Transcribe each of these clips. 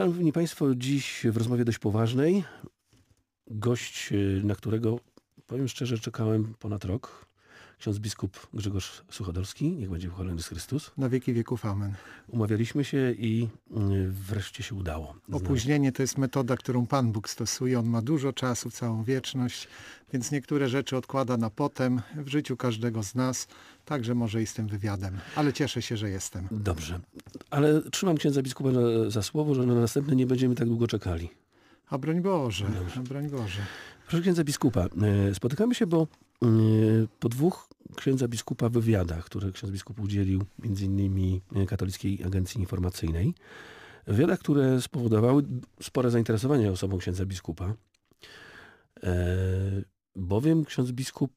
Szanowni Państwo, dziś w rozmowie dość poważnej gość, na którego, powiem szczerze, czekałem ponad rok. Ksiądz biskup Grzegorz Suchodolski, niech będzie pochwalony Chrystus. Na wieki wieków amen. Umawialiśmy się i y, wreszcie się udało. Opóźnienie to jest metoda, którą Pan Bóg stosuje. On ma dużo czasu, całą wieczność, więc niektóre rzeczy odkłada na potem w życiu każdego z nas, także może i z tym wywiadem. Ale cieszę się, że jestem. Dobrze, ale trzymam księdza biskupa za, za słowo, że na następne nie będziemy tak długo czekali. A broń Boże, a broń Boże. Proszę księdza biskupa, e, spotykamy się, bo e, po dwóch księdza biskupa wywiadach, które ksiądz biskup udzielił między innymi Katolickiej Agencji Informacyjnej, wywiadach, które spowodowały spore zainteresowanie osobą księdza biskupa, e, bowiem ksiądz biskup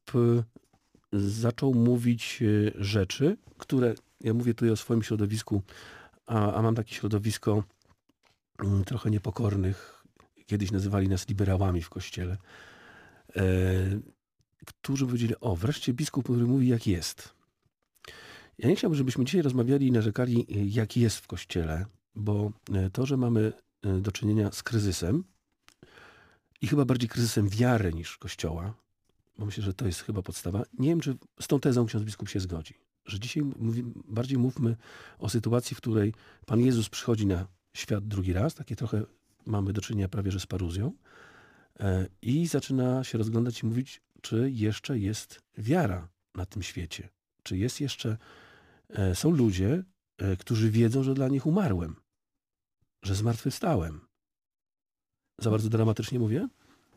zaczął mówić rzeczy, które, ja mówię tutaj o swoim środowisku, a, a mam takie środowisko mm, trochę niepokornych. Kiedyś nazywali nas liberałami w kościele, e, którzy powiedzieli, o wreszcie biskup, który mówi jak jest. Ja nie chciałbym, żebyśmy dzisiaj rozmawiali i narzekali jak jest w kościele, bo e, to, że mamy e, do czynienia z kryzysem i chyba bardziej kryzysem wiary niż kościoła, bo myślę, że to jest chyba podstawa. Nie wiem, czy z tą tezą ksiądz biskup się zgodzi. Że dzisiaj mówi, bardziej mówmy o sytuacji, w której Pan Jezus przychodzi na świat drugi raz, takie trochę mamy do czynienia prawie że z paruzją e, i zaczyna się rozglądać i mówić, czy jeszcze jest wiara na tym świecie. Czy jest jeszcze, e, są ludzie, e, którzy wiedzą, że dla nich umarłem, że zmartwychwstałem. Za bardzo dramatycznie mówię?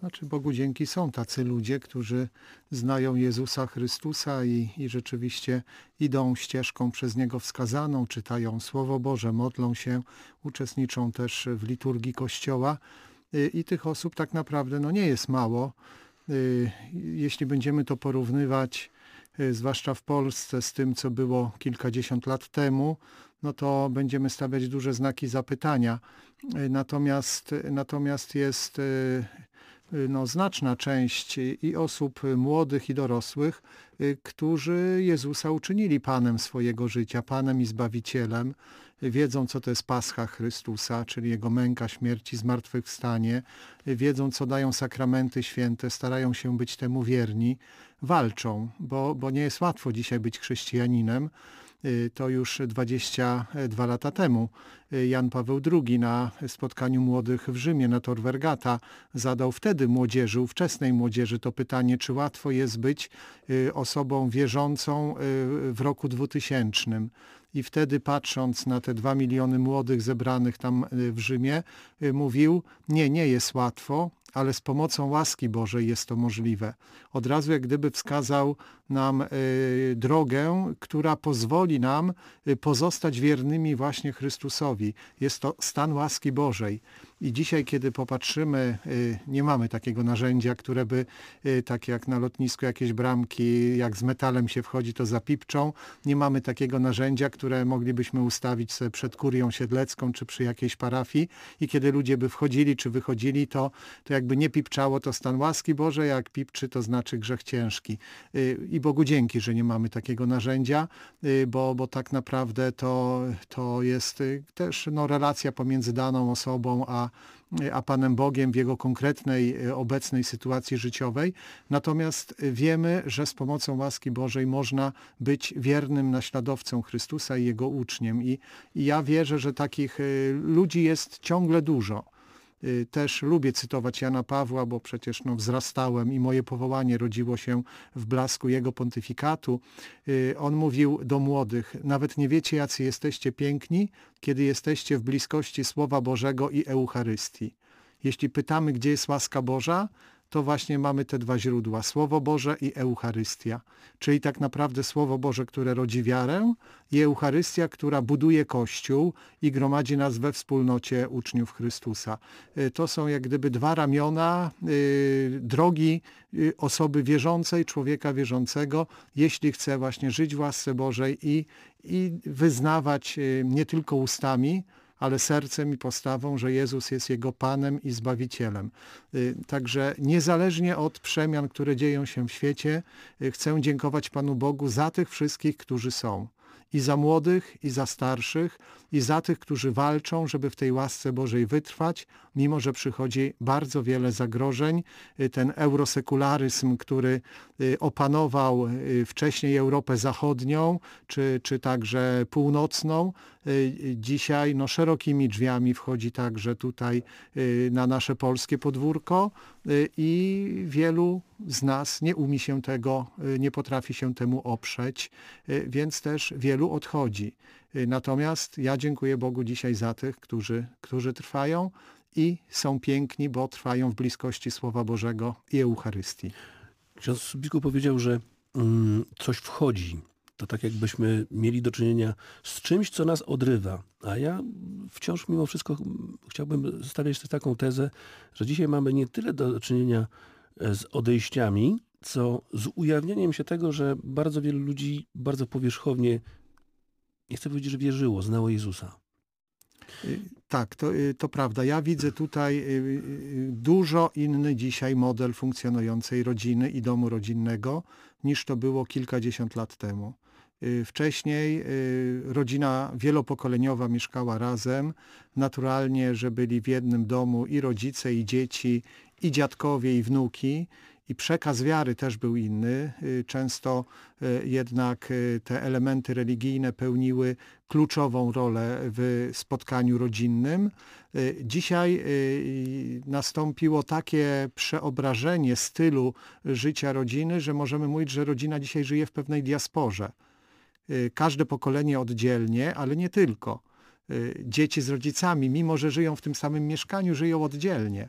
Znaczy Bogu dzięki są tacy ludzie, którzy znają Jezusa Chrystusa i, i rzeczywiście idą ścieżką przez Niego wskazaną, czytają Słowo Boże, modlą się, uczestniczą też w liturgii Kościoła i, i tych osób tak naprawdę no, nie jest mało. Y, jeśli będziemy to porównywać, y, zwłaszcza w Polsce, z tym, co było kilkadziesiąt lat temu, no to będziemy stawiać duże znaki zapytania. Y, natomiast, natomiast jest no, znaczna część i osób młodych i dorosłych, którzy Jezusa uczynili Panem swojego życia, Panem i Zbawicielem, wiedzą co to jest Pascha Chrystusa, czyli Jego męka, śmierć i zmartwychwstanie, wiedzą co dają sakramenty święte, starają się być temu wierni, walczą, bo, bo nie jest łatwo dzisiaj być chrześcijaninem, Y, to już 22 lata temu. Y, Jan Paweł II na spotkaniu młodych w Rzymie na Tor Vergata zadał wtedy młodzieży, ówczesnej młodzieży to pytanie, czy łatwo jest być y, osobą wierzącą w roku 2000. I wtedy patrząc na te dwa miliony młodych zebranych tam w Rzymie, mówił, nie, nie jest łatwo, ale z pomocą łaski Bożej jest to możliwe. Od razu jak gdyby wskazał nam y, drogę, która pozwoli nam pozostać wiernymi właśnie Chrystusowi. Jest to stan łaski Bożej. I dzisiaj, kiedy popatrzymy, y, nie mamy takiego narzędzia, które by, tak jak na lotnisku jakieś bramki, jak z metalem się wchodzi, to zapipczą. Nie mamy takiego narzędzia, które moglibyśmy ustawić sobie przed kurią siedlecką, czy przy jakiejś parafii i kiedy ludzie by wchodzili, czy wychodzili, to, to jakby nie pipczało to stan łaski Bożej, jak pipczy, to znaczy grzech ciężki i Bogu dzięki, że nie mamy takiego narzędzia, y, bo, bo tak naprawdę to, to jest y, też no, relacja pomiędzy daną osobą a, a Panem Bogiem w jego konkretnej, y, obecnej sytuacji życiowej. Natomiast wiemy, że z pomocą łaski Bożej można być wiernym naśladowcą Chrystusa i Jego uczniem. I, i ja wierzę, że takich ludzi jest ciągle dużo. Y, też lubię cytować Jana Pawła, bo przecież no, wzrastałem i moje powołanie rodziło się w blasku jego pontyfikatu. Y, on mówił do młodych, nawet nie wiecie jacy jesteście piękni, kiedy jesteście w bliskości Słowa Bożego i Eucharystii. Jeśli pytamy, gdzie jest łaska Boża, to właśnie mamy te dwa źródła, Słowo Boże i Eucharystia. Czyli tak naprawdę Słowo Boże, które rodzi wiarę i Eucharystia, która buduje Kościół i gromadzi nas we wspólnocie uczniów Chrystusa. Y, to są jak gdyby dwa ramiona y, drogi y, osoby wierzącej, człowieka wierzącego, jeśli chce właśnie żyć w łasce Bożej i, i wyznawać nie tylko ustami, ale sercem i postawą, że Jezus jest jego Panem i Zbawicielem. Y, także niezależnie od przemian, które dzieją się w świecie, y, chcę dziękować Panu Bogu za tych wszystkich, którzy są. I za młodych, i za starszych, i za tych, którzy walczą, żeby w tej łasce Bożej wytrwać, mimo że przychodzi bardzo wiele zagrożeń. Ten eurosekularyzm, który y, opanował y, wcześniej Europę Zachodnią, czy, czy także północną, y, dzisiaj no, szerokimi drzwiami wchodzi także tutaj na nasze polskie podwórko i wielu z nas nie umie się tego, nie potrafi się temu oprzeć, więc też wielu odchodzi. Natomiast ja dziękuję Bogu dzisiaj za tych, którzy, którzy trwają i są piękni, bo trwają w bliskości Słowa Bożego i Eucharystii. Ksiądz biskup powiedział, że mm, coś wchodzi. To tak jakbyśmy mieli do czynienia z czymś, co nas odrywa. A ja wciąż mimo wszystko chciałbym stawiać taką tezę, że dzisiaj mamy nie tyle do czynienia e, z odejściami, co z ujawnieniem się tego, że bardzo wielu ludzi bardzo powierzchownie nie chcę powiedzieć, że wierzyło, znało Jezusa. Y, tak, to, y, to prawda. Ja widzę tutaj y, dużo inny dzisiaj model funkcjonującej rodziny i domu rodzinnego niż to było kilkadziesiąt lat temu. Wcześniej rodzina wielopokoleniowa mieszkała razem. Naturalnie, że byli w jednym domu i rodzice, i dzieci, i dziadkowie, i wnuki i przekaz wiary też był inny. Y, często y, jednak y, te elementy religijne pełniły kluczową rolę w spotkaniu rodzinnym. Dzisiaj nastąpiło takie przeobrażenie stylu życia rodziny, że możemy mówić, że rodzina dzisiaj żyje w pewnej diasporze. Każde pokolenie oddzielnie, ale nie tylko. Dzieci z rodzicami, mimo że żyją w tym samym mieszkaniu, żyją oddzielnie.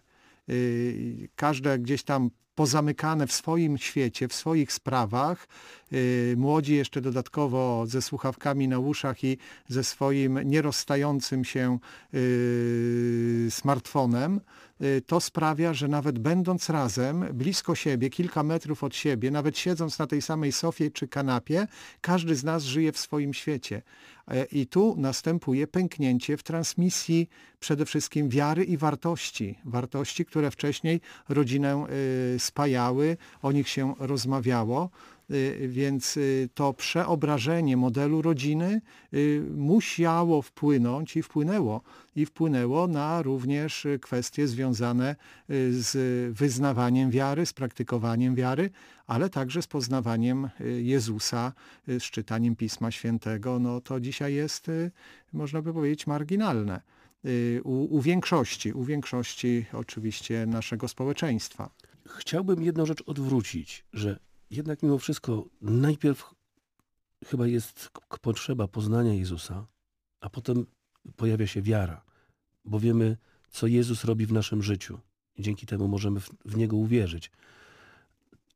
Każde gdzieś tam pozamykane w swoim świecie, w swoich sprawach. Y, młodzi jeszcze dodatkowo ze słuchawkami na uszach i ze swoim nierozstającym się y, smartfonem. Y, to sprawia, że nawet będąc razem, blisko siebie, kilka metrów od siebie, nawet siedząc na tej samej sofie czy kanapie, każdy z nas żyje w swoim świecie. E, I tu następuje pęknięcie w transmisji przede wszystkim wiary i wartości. Wartości, które wcześniej rodzinę spajały, o nich się rozmawiało. Y, więc y, to przeobrażenie modelu rodziny y, musiało wpłynąć i wpłynęło. I wpłynęło na również kwestie związane z wyznawaniem wiary, z praktykowaniem wiary, ale także z poznawaniem Jezusa, z czytaniem Pisma Świętego. No to dzisiaj jest, można by powiedzieć, marginalne. U, u, większości, u większości oczywiście naszego społeczeństwa. Chciałbym jedną rzecz odwrócić, że jednak mimo wszystko najpierw chyba jest potrzeba poznania Jezusa, a potem pojawia się wiara, bo wiemy, co Jezus robi w naszym życiu. I dzięki temu możemy w, w Niego uwierzyć.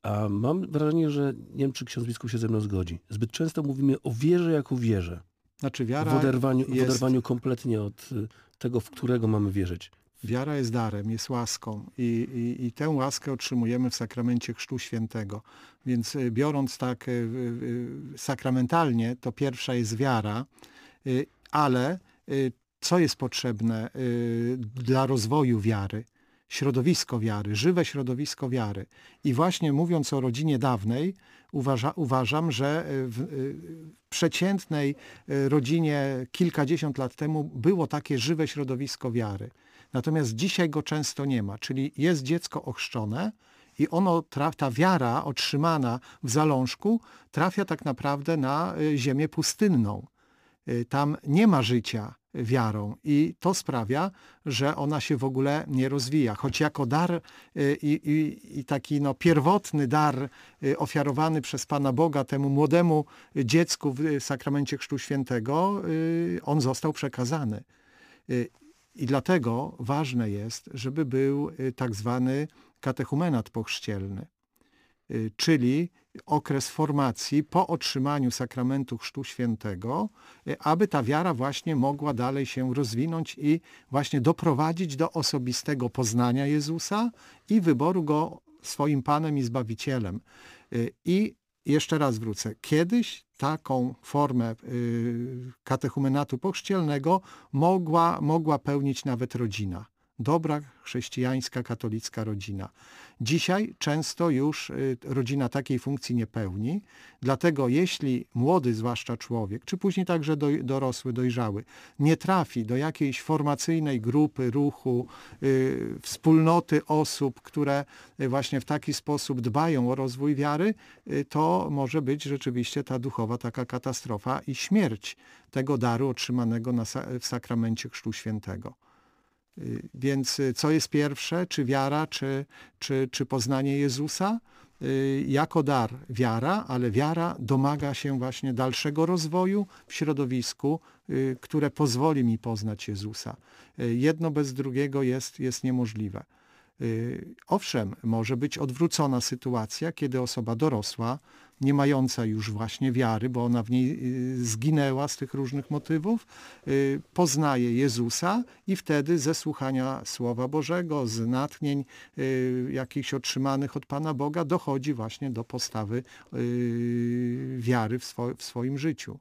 A mam wrażenie, że nie wiem, czy ksiądz biskup się ze mną zgodzi. Zbyt często mówimy o wierze jako wierze. Znaczy wiara w oderwaniu, jest... w oderwaniu kompletnie od tego, w którego mamy wierzyć. Wiara jest darem, jest łaską i, i, i, tę łaskę otrzymujemy w sakramencie Chrztu Świętego. Więc y, biorąc tak y, y, sakramentalnie, to pierwsza jest wiara, ale co jest potrzebne dla rozwoju wiary? Środowisko wiary, żywe środowisko wiary. I właśnie mówiąc o rodzinie dawnej, uważa, uważam, że w, w przeciętnej rodzinie kilkadziesiąt lat temu było takie żywe środowisko wiary. Natomiast dzisiaj go często nie ma, czyli jest dziecko ochrzczone i ono, ta wiara otrzymana w zalążku trafia tak naprawdę na y, ziemię pustynną. Y, tam nie ma życia wiarą i to sprawia, że ona się w ogóle nie rozwija. Choć jako dar y, i, i, i, taki no, pierwotny dar ofiarowany przez Pana Boga temu młodemu dziecku w sakramencie Chrztu Świętego, on został przekazany. I dlatego ważne jest, żeby był y, tak zwany katechumenat pochrzcielny, y, czyli okres formacji po otrzymaniu sakramentu Chrztu Świętego, y, aby ta wiara właśnie mogła dalej się rozwinąć i właśnie doprowadzić do osobistego poznania Jezusa i wyboru Go swoim Panem i Zbawicielem. I jeszcze raz wrócę. Kiedyś taką formę y, katechumenatu pochrzcielnego mogła, mogła pełnić nawet rodzina. dobra chrześcijańska, katolicka rodzina. Dzisiaj często już y, rodzina takiej funkcji nie pełni, dlatego jeśli młody, zwłaszcza człowiek, czy później także dorosły, dojrzały, nie trafi do jakiejś formacyjnej grupy, ruchu, y, wspólnoty osób, które właśnie w taki sposób dbają o rozwój wiary, y, to może być rzeczywiście ta duchowa taka katastrofa i śmierć tego daru otrzymanego w sakramencie Chrztu Świętego. Y, więc y, co jest pierwsze, czy wiara, czy, czy, czy poznanie Jezusa? Y, jako dar wiara, ale wiara domaga się właśnie dalszego rozwoju w środowisku, które pozwoli mi poznać Jezusa. Jedno bez drugiego jest, jest niemożliwe. Owszem, może być odwrócona sytuacja, kiedy osoba dorosła nie mająca już właśnie wiary, bo ona w niej y, zginęła z tych różnych motywów, y, poznaje Jezusa i wtedy ze słuchania Słowa Bożego, z natchnień y, jakichś otrzymanych od Pana Boga dochodzi właśnie do postawy wiary w, w swoim życiu.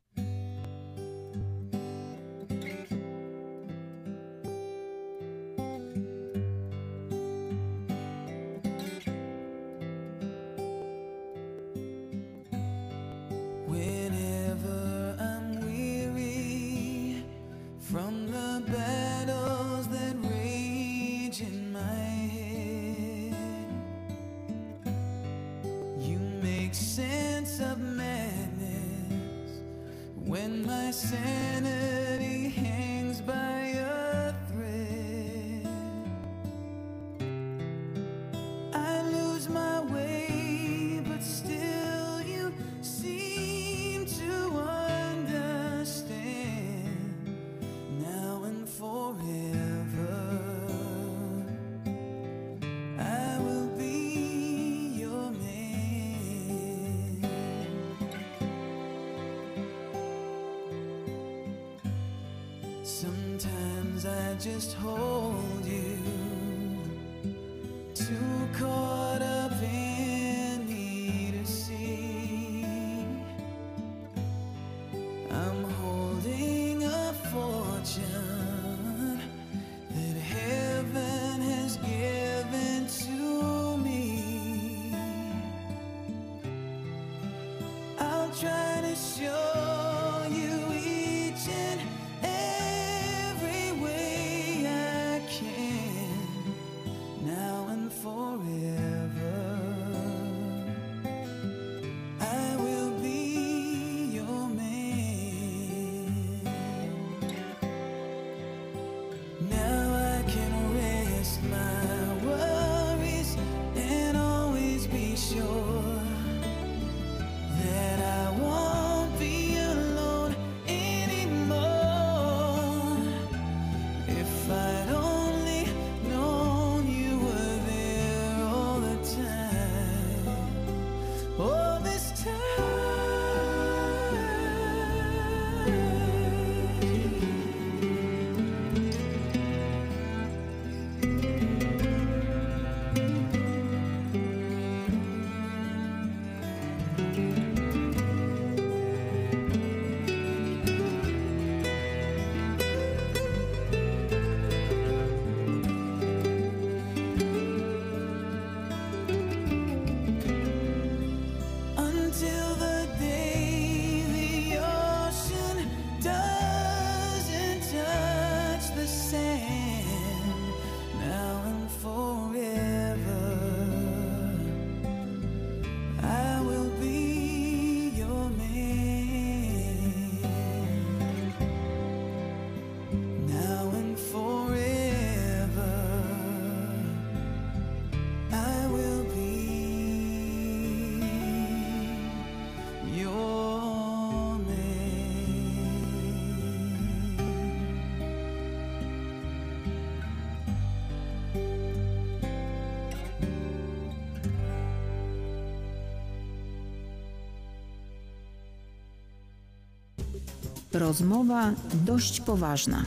Rozmowa dość poważna.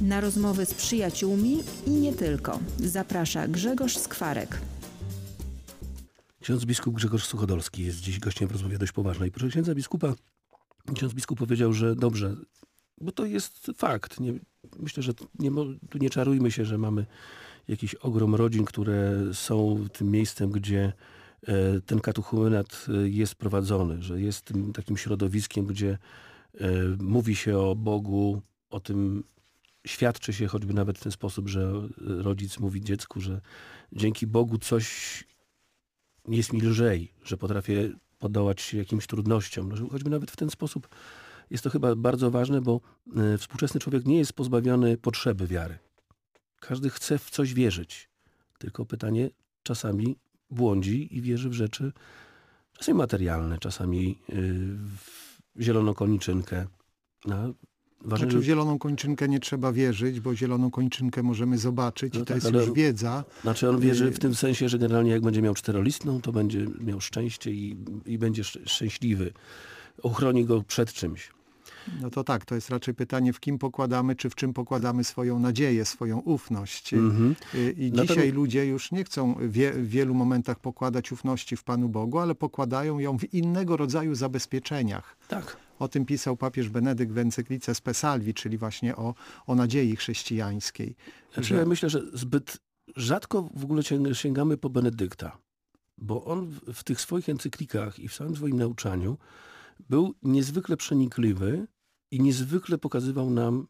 Na rozmowy z przyjaciółmi i nie tylko zaprasza Grzegorz Skwarek. Ksiądz biskup Grzegorz Suchodolski jest dziś gościem w rozmowie dość poważnej. Proszę księdza biskupa, ksiądz biskup powiedział, że dobrze, bo to jest fakt. Nie, myślę, że nie, tu nie czarujmy się, że mamy jakiś ogrom rodzin, które są tym miejscem, gdzie ten katechumenat e, jest prowadzony, że jest takim środowiskiem, gdzie e, mówi się o Bogu, o tym świadczy się choćby nawet w ten sposób, że e, rodzic mówi dziecku, że dzięki Bogu coś jest mi lżej, że potrafię podołać się jakimś trudnościom. No, choćby nawet w ten sposób jest to chyba bardzo ważne, bo e, współczesny człowiek nie jest pozbawiony potrzeby wiary. Każdy chce w coś wierzyć. Tylko pytanie czasami błądzi i wierzy w rzeczy czasami materialne, czasami y, w zieloną koniczynkę. A ważne, Znaczy w zieloną kończynkę nie trzeba wierzyć, bo zieloną kończynkę możemy zobaczyć No i to tak, jest już wiedza. Znaczy on wierzy w tym sensie, że generalnie jak będzie miał czterolistną, to będzie miał szczęście i, i będzie szcz- szczęśliwy. Ochroni go przed czymś. No to tak, to jest raczej pytanie, w kim pokładamy, czy w czym pokładamy swoją nadzieję, swoją ufność. Mhm. Y, I dzisiaj ludzie już nie chcą wie, w wielu momentach pokładać ufności w Panu Bogu, ale pokładają ją w innego rodzaju zabezpieczeniach. Tak. O tym pisał papież Benedykt w encyklice Spesalvi, czyli właśnie o, o nadziei chrześcijańskiej. Znaczy, ja myślę, że zbyt rzadko w ogóle sięg- sięgamy po Benedykta, bo on w, w tych swoich encyklikach i w całym swoim nauczaniu był niezwykle przenikliwy i niezwykle pokazywał nam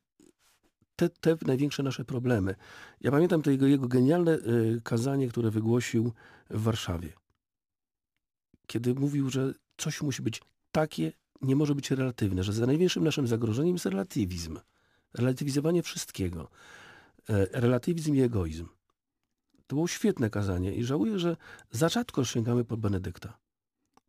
te, te największe nasze problemy. Ja pamiętam to jego, jego genialne y, kazanie, które wygłosił w Warszawie. Kiedy mówił, że coś musi być takie, nie może być relatywne, że za największym naszym zagrożeniem jest relatywizm. Relatywizowanie wszystkiego e, relatywizm i egoizm. To było świetne kazanie i żałuję, że za rzadko sięgamy po Benedykta.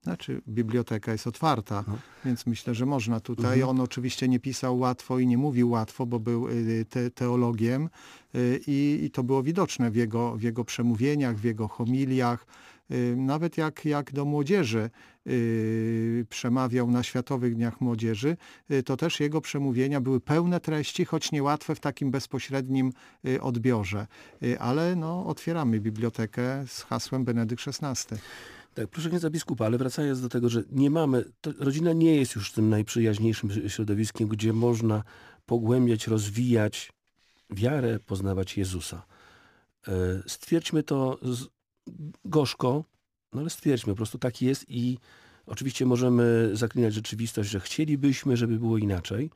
Znaczy, biblioteka jest otwarta, No. więc myślę, że można tutaj. Mhm. On oczywiście nie pisał łatwo i nie mówił łatwo, bo był y, te, teologiem y, i, i to było widoczne w jego, w jego przemówieniach, w jego homiliach. Y, Nawet jak, jak do młodzieży przemawiał na Światowych Dniach Młodzieży, to też jego przemówienia były pełne treści, choć niełatwe w takim bezpośrednim odbiorze. Ale no, otwieramy bibliotekę z hasłem Benedykt XVI. Tak, proszę księdza biskupa, ale wracając do tego, że nie mamy, rodzina nie jest już tym najprzyjaźniejszym środowiskiem, gdzie można pogłębiać, rozwijać wiarę, poznawać Jezusa. E, Stwierdźmy to gorzko, no ale stwierdźmy, po prostu tak jest i oczywiście możemy zaklinać rzeczywistość, że chcielibyśmy, żeby było inaczej.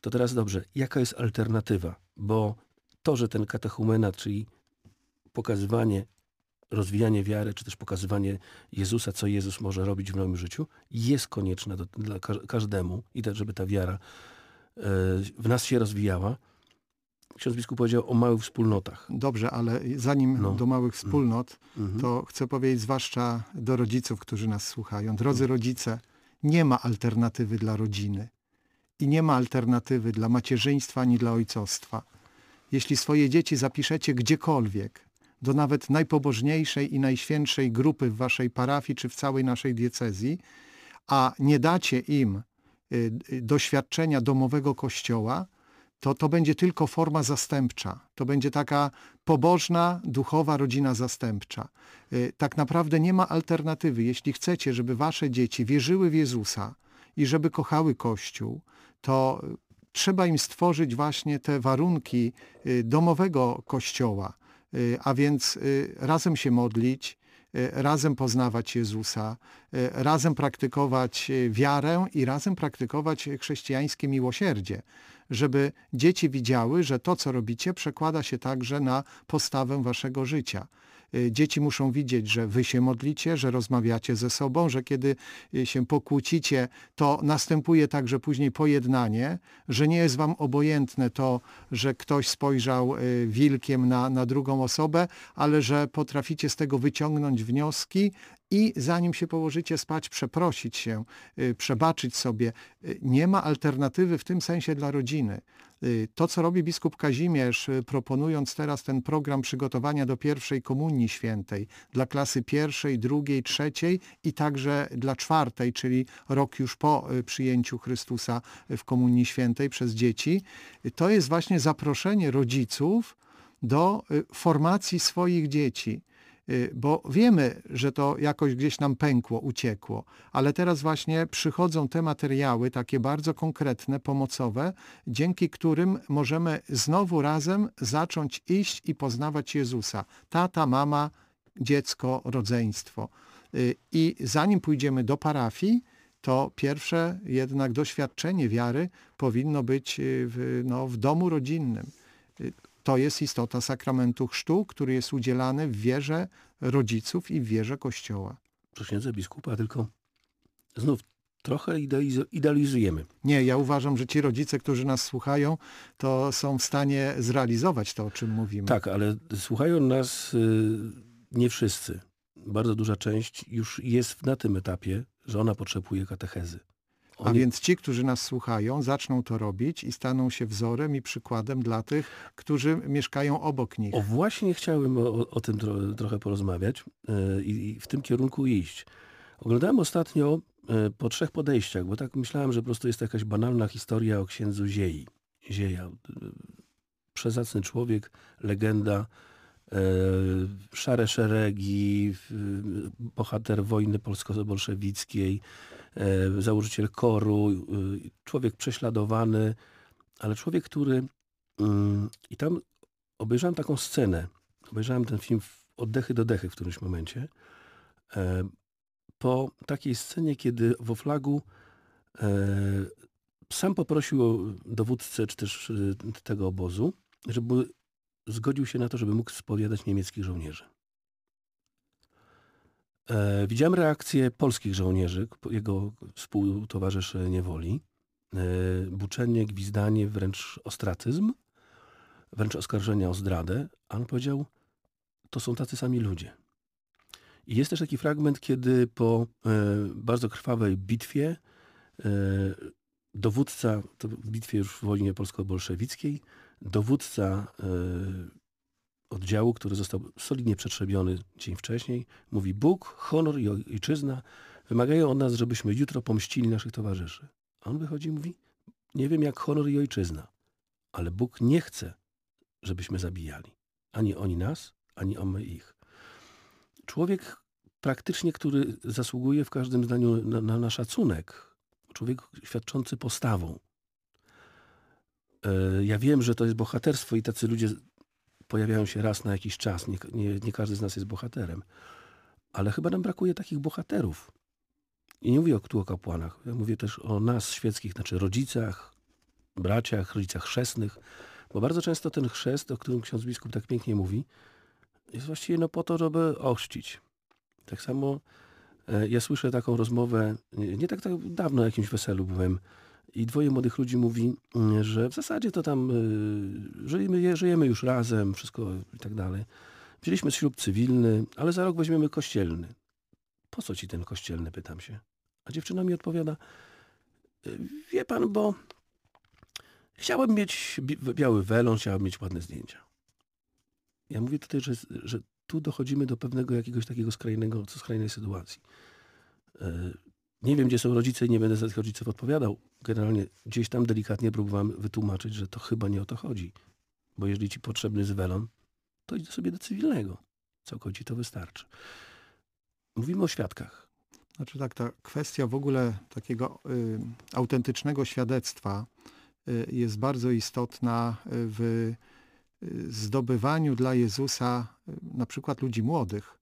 To teraz dobrze, jaka jest alternatywa? Bo to, że ten katechumenat, czyli pokazywanie, rozwijanie wiary, czy też pokazywanie Jezusa, co Jezus może robić w moim życiu, jest konieczne do, dla ka- każdemu i tak, żeby ta wiara e, w nas się rozwijała. Ksiądz biskup powiedział o małych wspólnotach. Dobrze, ale zanim No. do małych wspólnot, Mhm. to chcę powiedzieć zwłaszcza do rodziców, którzy nas słuchają. Drodzy rodzice, nie ma alternatywy dla rodziny i nie ma alternatywy dla macierzyństwa ani dla ojcostwa. Jeśli swoje dzieci zapiszecie gdziekolwiek, do nawet najpobożniejszej i najświętszej grupy w waszej parafii czy w całej naszej diecezji, a nie dacie im y, y, doświadczenia domowego kościoła, to to będzie tylko forma zastępcza. To będzie taka pobożna, duchowa rodzina zastępcza. Y, Tak naprawdę nie ma alternatywy. Jeśli chcecie, żeby wasze dzieci wierzyły w Jezusa i żeby kochały Kościół, to trzeba im stworzyć właśnie te warunki domowego Kościoła, a więc y, razem się modlić, y, razem poznawać Jezusa, y, razem praktykować y, wiarę i razem praktykować chrześcijańskie miłosierdzie, żeby dzieci widziały, że to, co robicie, przekłada się także na postawę waszego życia. Y, Dzieci muszą widzieć, że wy się modlicie, że rozmawiacie ze sobą, że kiedy y, się pokłócicie, to następuje także później pojednanie, że nie jest wam obojętne to, że ktoś spojrzał y, wilkiem na, na drugą osobę, ale że potraficie z tego wyciągnąć wnioski i zanim się położycie spać, przeprosić się, y, przebaczyć sobie. Y, Nie ma alternatywy w tym sensie dla rodziny. Y, To, co robi biskup Kazimierz, proponując teraz ten program przygotowania do pierwszej komunii świętej dla klasy pierwszej, drugiej, trzeciej i także dla czwartej, czyli rok już po przyjęciu Chrystusa w komunii świętej przez dzieci, to jest właśnie zaproszenie rodziców do formacji swoich dzieci. Y, Bo wiemy, że to jakoś gdzieś nam pękło, uciekło, ale teraz właśnie przychodzą te materiały, takie bardzo konkretne, pomocowe, dzięki którym możemy znowu razem zacząć iść i poznawać Jezusa. Tata, mama, dziecko, rodzeństwo. Y, I zanim pójdziemy do parafii, to pierwsze jednak doświadczenie wiary powinno być y, w, no, w domu rodzinnym. To jest istota sakramentu chrztu, który jest udzielany w wierze rodziców i w wierze Kościoła. Proszę biskupa, tylko znów trochę idealizujemy. Nie, ja uważam, że ci rodzice, którzy nas słuchają, to są w stanie zrealizować to, o czym mówimy. Tak, ale słuchają nas y, nie wszyscy. Bardzo duża część już jest na tym etapie, że ona potrzebuje katechezy. A Oni- więc ci, którzy nas słuchają, zaczną to robić i staną się wzorem i przykładem dla tych, którzy mieszkają obok nich. O właśnie chciałem o, o tym tro, trochę porozmawiać y, i w tym kierunku iść. Oglądałem ostatnio y, po trzech podejściach, bo tak myślałem, że po prostu jest to jakaś banalna historia o księdzu Ziei. Zieja. y, Przezacny człowiek, legenda, szare szeregi, bohater wojny polsko-bolszewickiej, założyciel koru, y, człowiek prześladowany, ale człowiek, który... mm, I tam obejrzałem taką scenę. Obejrzałem ten film oddechy do dechy w którymś momencie. E, po takiej scenie, kiedy w Oflagu e, sam poprosił dowódcę czy też e, tego obozu, żeby zgodził się na to, żeby mógł spowiadać niemieckich żołnierzy. E, widziałem reakcję polskich żołnierzy, jego współtowarzyszy niewoli. E, buczenie, gwizdanie, wręcz ostracyzm wręcz oskarżenia o zdradę, a on powiedział, to są tacy sami ludzie. I jest też taki fragment, kiedy po e, bardzo krwawej bitwie dowódca, to w bitwie już w wojnie polsko-bolszewickiej, dowódca oddziału, który został solidnie przetrzebiony dzień wcześniej, mówi Bóg, honor i ojczyzna wymagają od nas, żebyśmy jutro pomścili naszych towarzyszy. A on wychodzi i mówi, nie wiem jak honor i ojczyzna, ale Bóg nie chce, żebyśmy zabijali. Ani oni nas, ani my ich. Człowiek praktycznie, który zasługuje w każdym zdaniu na, na, na szacunek, człowiek świadczący postawą. E, Ja wiem, że to jest bohaterstwo i tacy ludzie pojawiają się raz na jakiś czas. Nie, nie, nie każdy z nas jest bohaterem. Ale chyba nam brakuje takich bohaterów. I nie mówię tu o kapłanach. Ja mówię też o nas świeckich, znaczy rodzicach, braciach, rodzicach chrzestnych. Bo bardzo często ten chrzest, o którym ksiądz biskup tak pięknie mówi, jest właściwie no po to, żeby ochrzcić. Tak samo e, ja słyszę taką rozmowę, nie nie tak, tak dawno na jakimś weselu byłem i dwoje młodych ludzi mówi, mm, że w zasadzie to tam y, żyjemy, żyjemy już razem, wszystko i tak dalej. Wzięliśmy ślub cywilny, ale za rok weźmiemy kościelny. Po co ci ten kościelny, pytam się. A dziewczyna mi odpowiada, "Y, wie pan, bo Chciałem mieć bi- biały welon, chciałem mieć ładne zdjęcia. Ja mówię tutaj, że, że tu dochodzimy do pewnego jakiegoś takiego skrajnego, skrajnej sytuacji. Nie wiem, gdzie są rodzice i nie będę za tych rodziców odpowiadał. Generalnie gdzieś tam delikatnie próbowałem wytłumaczyć, że to chyba nie o to chodzi. Bo jeżeli ci potrzebny jest welon, to idź sobie do cywilnego. Całkowicie to wystarczy. Mówimy o świadkach. Znaczy tak, ta kwestia w ogóle takiego y, autentycznego świadectwa y, jest bardzo istotna w y, zdobywaniu dla Jezusa y, na przykład ludzi młodych.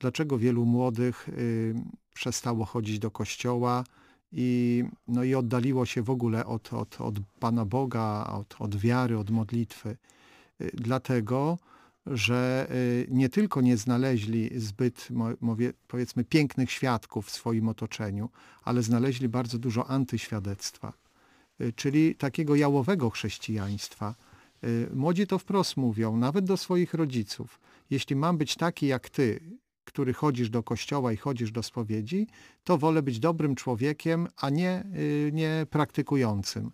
Dlaczego wielu młodych y, przestało chodzić do kościoła i, no i oddaliło się w ogóle od, od, od Pana Boga, od, od wiary, od modlitwy? Y, Dlatego, że y, nie tylko nie znaleźli zbyt, mówię, powiedzmy, pięknych świadków w swoim otoczeniu, ale znaleźli bardzo dużo antyświadectwa, y, czyli takiego jałowego chrześcijaństwa. Młodzi to wprost mówią, nawet do swoich rodziców. Jeśli mam być taki jak ty, który chodzisz do kościoła i chodzisz do spowiedzi, to wolę być dobrym człowiekiem, a nie, y, nie praktykującym.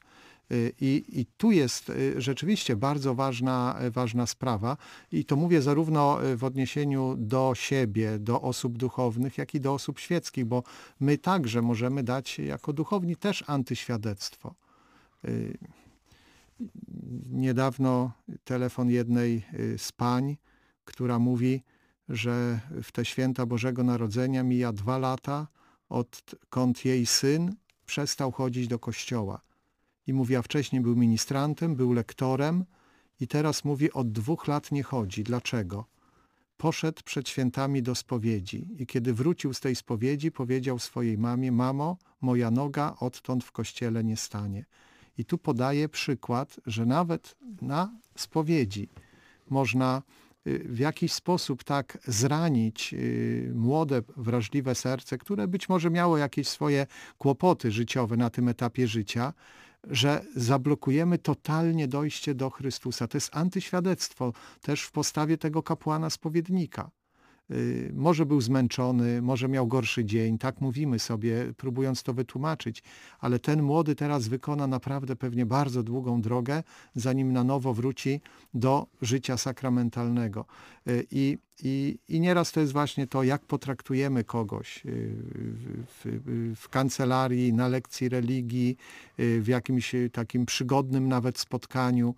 Y, I, I tu jest y, rzeczywiście bardzo ważna, ważna sprawa i to mówię zarówno w odniesieniu do siebie, do osób duchownych, jak i do osób świeckich, bo my także możemy dać jako duchowni też antyświadectwo. Niedawno telefon jednej z pań, która mówi, że w te święta Bożego Narodzenia mija dwa lata, odkąd jej syn przestał chodzić do kościoła. I mówi, a wcześniej był ministrantem, był lektorem i teraz mówi, od dwóch lat nie chodzi. Dlaczego? Poszedł przed świętami do spowiedzi i kiedy wrócił z tej spowiedzi, powiedział swojej mamie, mamo, moja noga odtąd w kościele nie stanie. I tu podaje przykład, że nawet na spowiedzi można w jakiś sposób tak zranić y, młode, wrażliwe serce, które być może miało jakieś swoje kłopoty życiowe na tym etapie życia, że zablokujemy totalnie dojście do Chrystusa. To jest antyświadectwo też w postawie tego kapłana spowiednika. Y, Może był zmęczony, może miał gorszy dzień, tak mówimy sobie, próbując to wytłumaczyć, ale ten młody teraz wykona naprawdę pewnie bardzo długą drogę, zanim na nowo wróci do życia sakramentalnego. Y, I, i, i nieraz to jest właśnie to, jak potraktujemy kogoś y, w, w, kancelarii, na lekcji religii, w jakimś takim przygodnym nawet spotkaniu.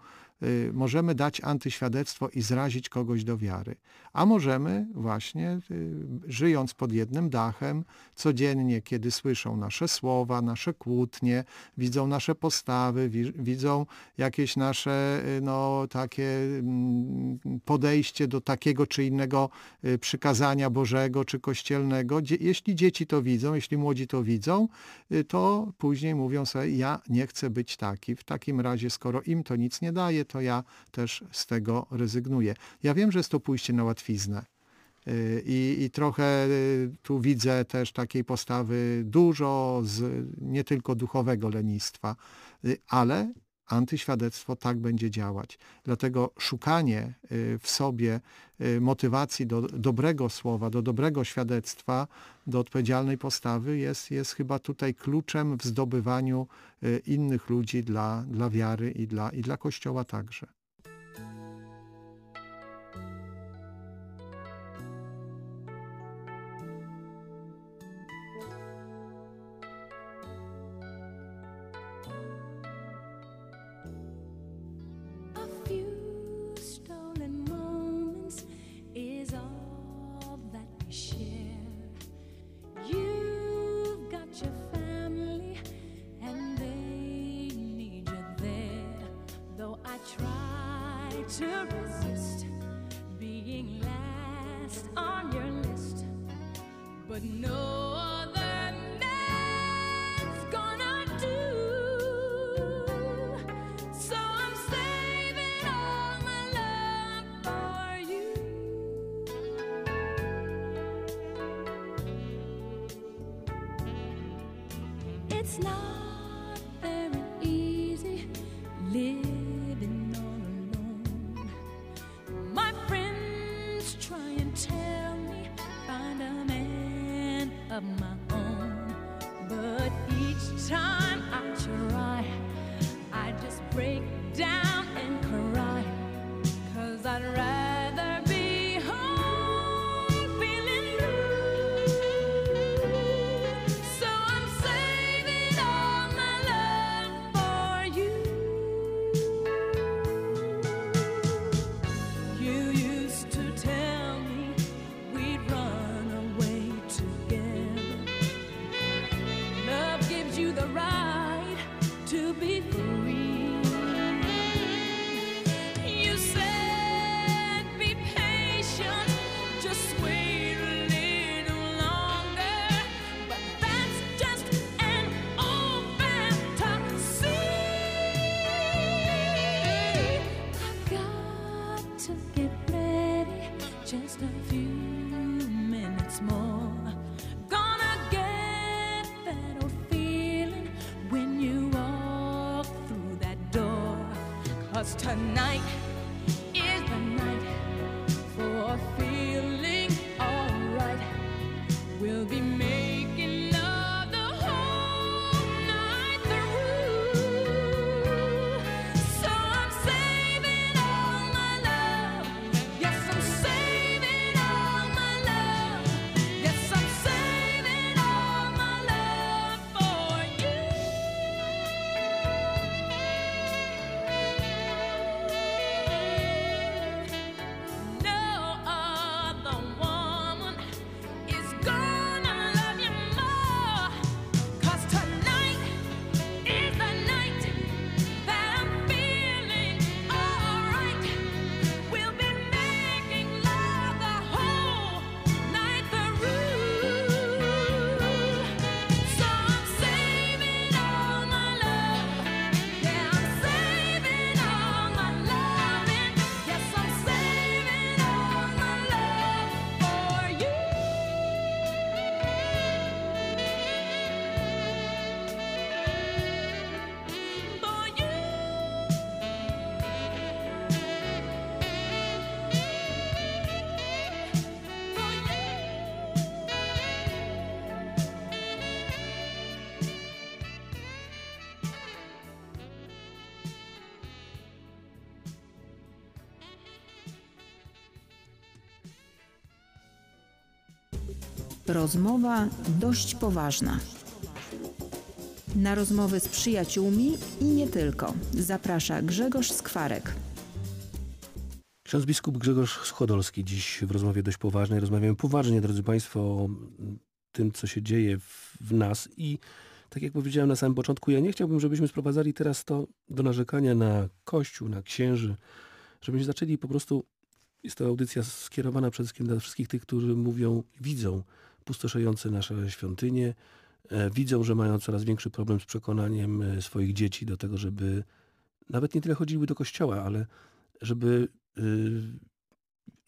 Możemy dać antyświadectwo i zrazić kogoś do wiary. A możemy właśnie, y, żyjąc pod jednym dachem, codziennie, kiedy słyszą nasze słowa, nasze kłótnie, widzą nasze postawy, wi- widzą jakieś nasze y, no, takie mm, podejście do takiego czy innego y, przykazania Bożego czy kościelnego. Jeśli dzieci to widzą, jeśli młodzi to widzą, to później mówią sobie, ja nie chcę być taki. W takim razie, skoro im to nic nie daje, to ja też z tego rezygnuję. Ja wiem, że jest to pójście na łatwiznę. Y, I, I trochę y, tu widzę też takiej postawy dużo z nie tylko duchowego lenistwa, y, ale antyświadectwo tak będzie działać. Dlatego szukanie w sobie motywacji do dobrego słowa, do dobrego świadectwa, do odpowiedzialnej postawy jest, jest chyba tutaj kluczem w zdobywaniu innych ludzi dla, dla wiary i dla, i dla Kościoła także. To resist being last on your list, but no other man's gonna do. So I'm saving all my love for you. It's not tonight Rozmowa dość poważna. Na rozmowy z przyjaciółmi i nie tylko. Zaprasza Grzegorz Skwarek. Ksiądz biskup Grzegorz Schodolski dziś w rozmowie dość poważnej. Rozmawiamy poważnie, drodzy Państwo, o tym, co się dzieje w, w nas i tak jak powiedziałem na samym początku, ja nie chciałbym, żebyśmy sprowadzali teraz to do narzekania na Kościół, na księży, żebyśmy zaczęli po prostu, jest to audycja skierowana przede wszystkim dla wszystkich tych, którzy mówią, widzą pustoszejące nasze świątynie, e, widzą, że mają coraz większy problem z przekonaniem e, swoich dzieci do tego, żeby nawet nie tyle chodziły do kościoła, ale żeby y,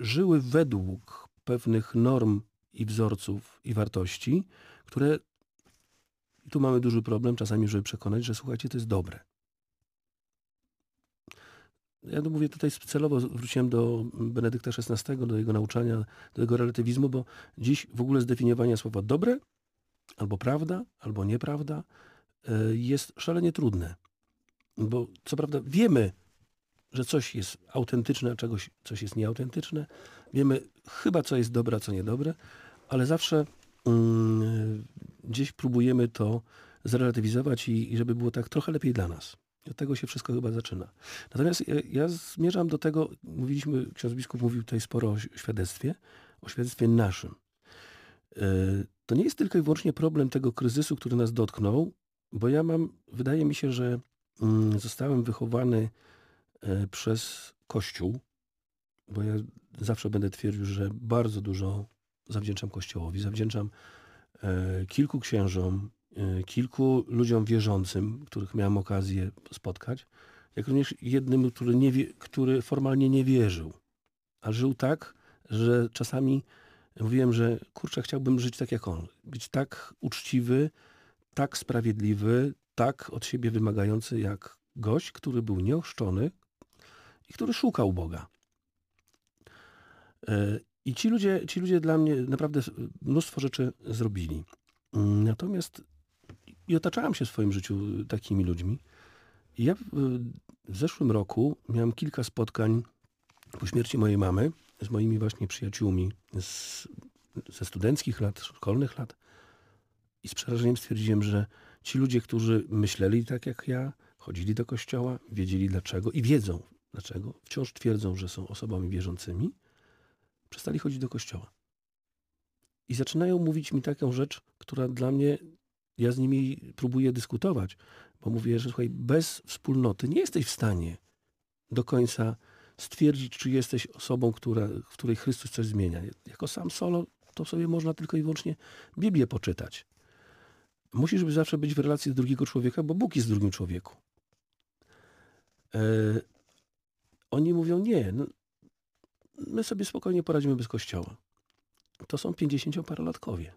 żyły według pewnych norm i wzorców i wartości, które tu mamy duży problem czasami, żeby przekonać, że słuchajcie, to jest dobre. Ja mówię tutaj celowo, wróciłem do Benedykta XVI, do jego nauczania, do jego relatywizmu, bo dziś w ogóle zdefiniowanie słowa dobre, albo prawda, albo nieprawda y, jest szalenie trudne. Bo co prawda wiemy, że coś jest autentyczne, a czegoś, coś jest nieautentyczne. Wiemy chyba, co jest dobre, a co niedobre, ale zawsze mm, gdzieś próbujemy to zrelatywizować i, i żeby było tak trochę lepiej dla nas. I od tego się wszystko chyba zaczyna. Natomiast ja, ja zmierzam do tego, mówiliśmy, ksiądz biskup mówił tutaj sporo o świadectwie, o świadectwie naszym. Yy, To nie jest tylko i wyłącznie problem tego kryzysu, który nas dotknął, bo ja mam, wydaje mi się, że mm, zostałem wychowany e, przez Kościół, bo ja zawsze będę twierdził, że bardzo dużo zawdzięczam Kościołowi, zawdzięczam e, kilku księżom, e, kilku ludziom wierzącym, których miałem okazję spotkać, jak również jednym, który, nie który formalnie nie wierzył, a żył tak, że czasami mówiłem, że kurczę, chciałbym żyć tak jak on. Być tak uczciwy, tak sprawiedliwy, tak od siebie wymagający jak gość, który był nieochrzczony i który szukał Boga. E, I ci ludzie, ci ludzie dla mnie naprawdę mnóstwo rzeczy zrobili. Natomiast i otaczałem się w swoim życiu takimi ludźmi. I ja w, w zeszłym roku miałem kilka spotkań po śmierci mojej mamy z moimi właśnie przyjaciółmi z, ze studenckich lat, szkolnych lat. I z przerażeniem stwierdziłem, że ci ludzie, którzy myśleli tak jak ja, chodzili do kościoła, wiedzieli dlaczego i wiedzą dlaczego, wciąż twierdzą, że są osobami wierzącymi, przestali chodzić do kościoła. I zaczynają mówić mi taką rzecz, która dla mnie, ja z nimi próbuję dyskutować, bo mówię, że słuchaj, bez wspólnoty nie jesteś w stanie do końca stwierdzić, czy jesteś osobą, która, w której Chrystus coś zmienia. Jako sam solo to sobie można tylko i wyłącznie Biblię poczytać. Musisz zawsze być w relacji do drugiego człowieka, bo Bóg jest w drugim człowieku. E, oni mówią, nie, no, my sobie spokojnie poradzimy bez kościoła. To są pięćdziesięcioparolatkowie.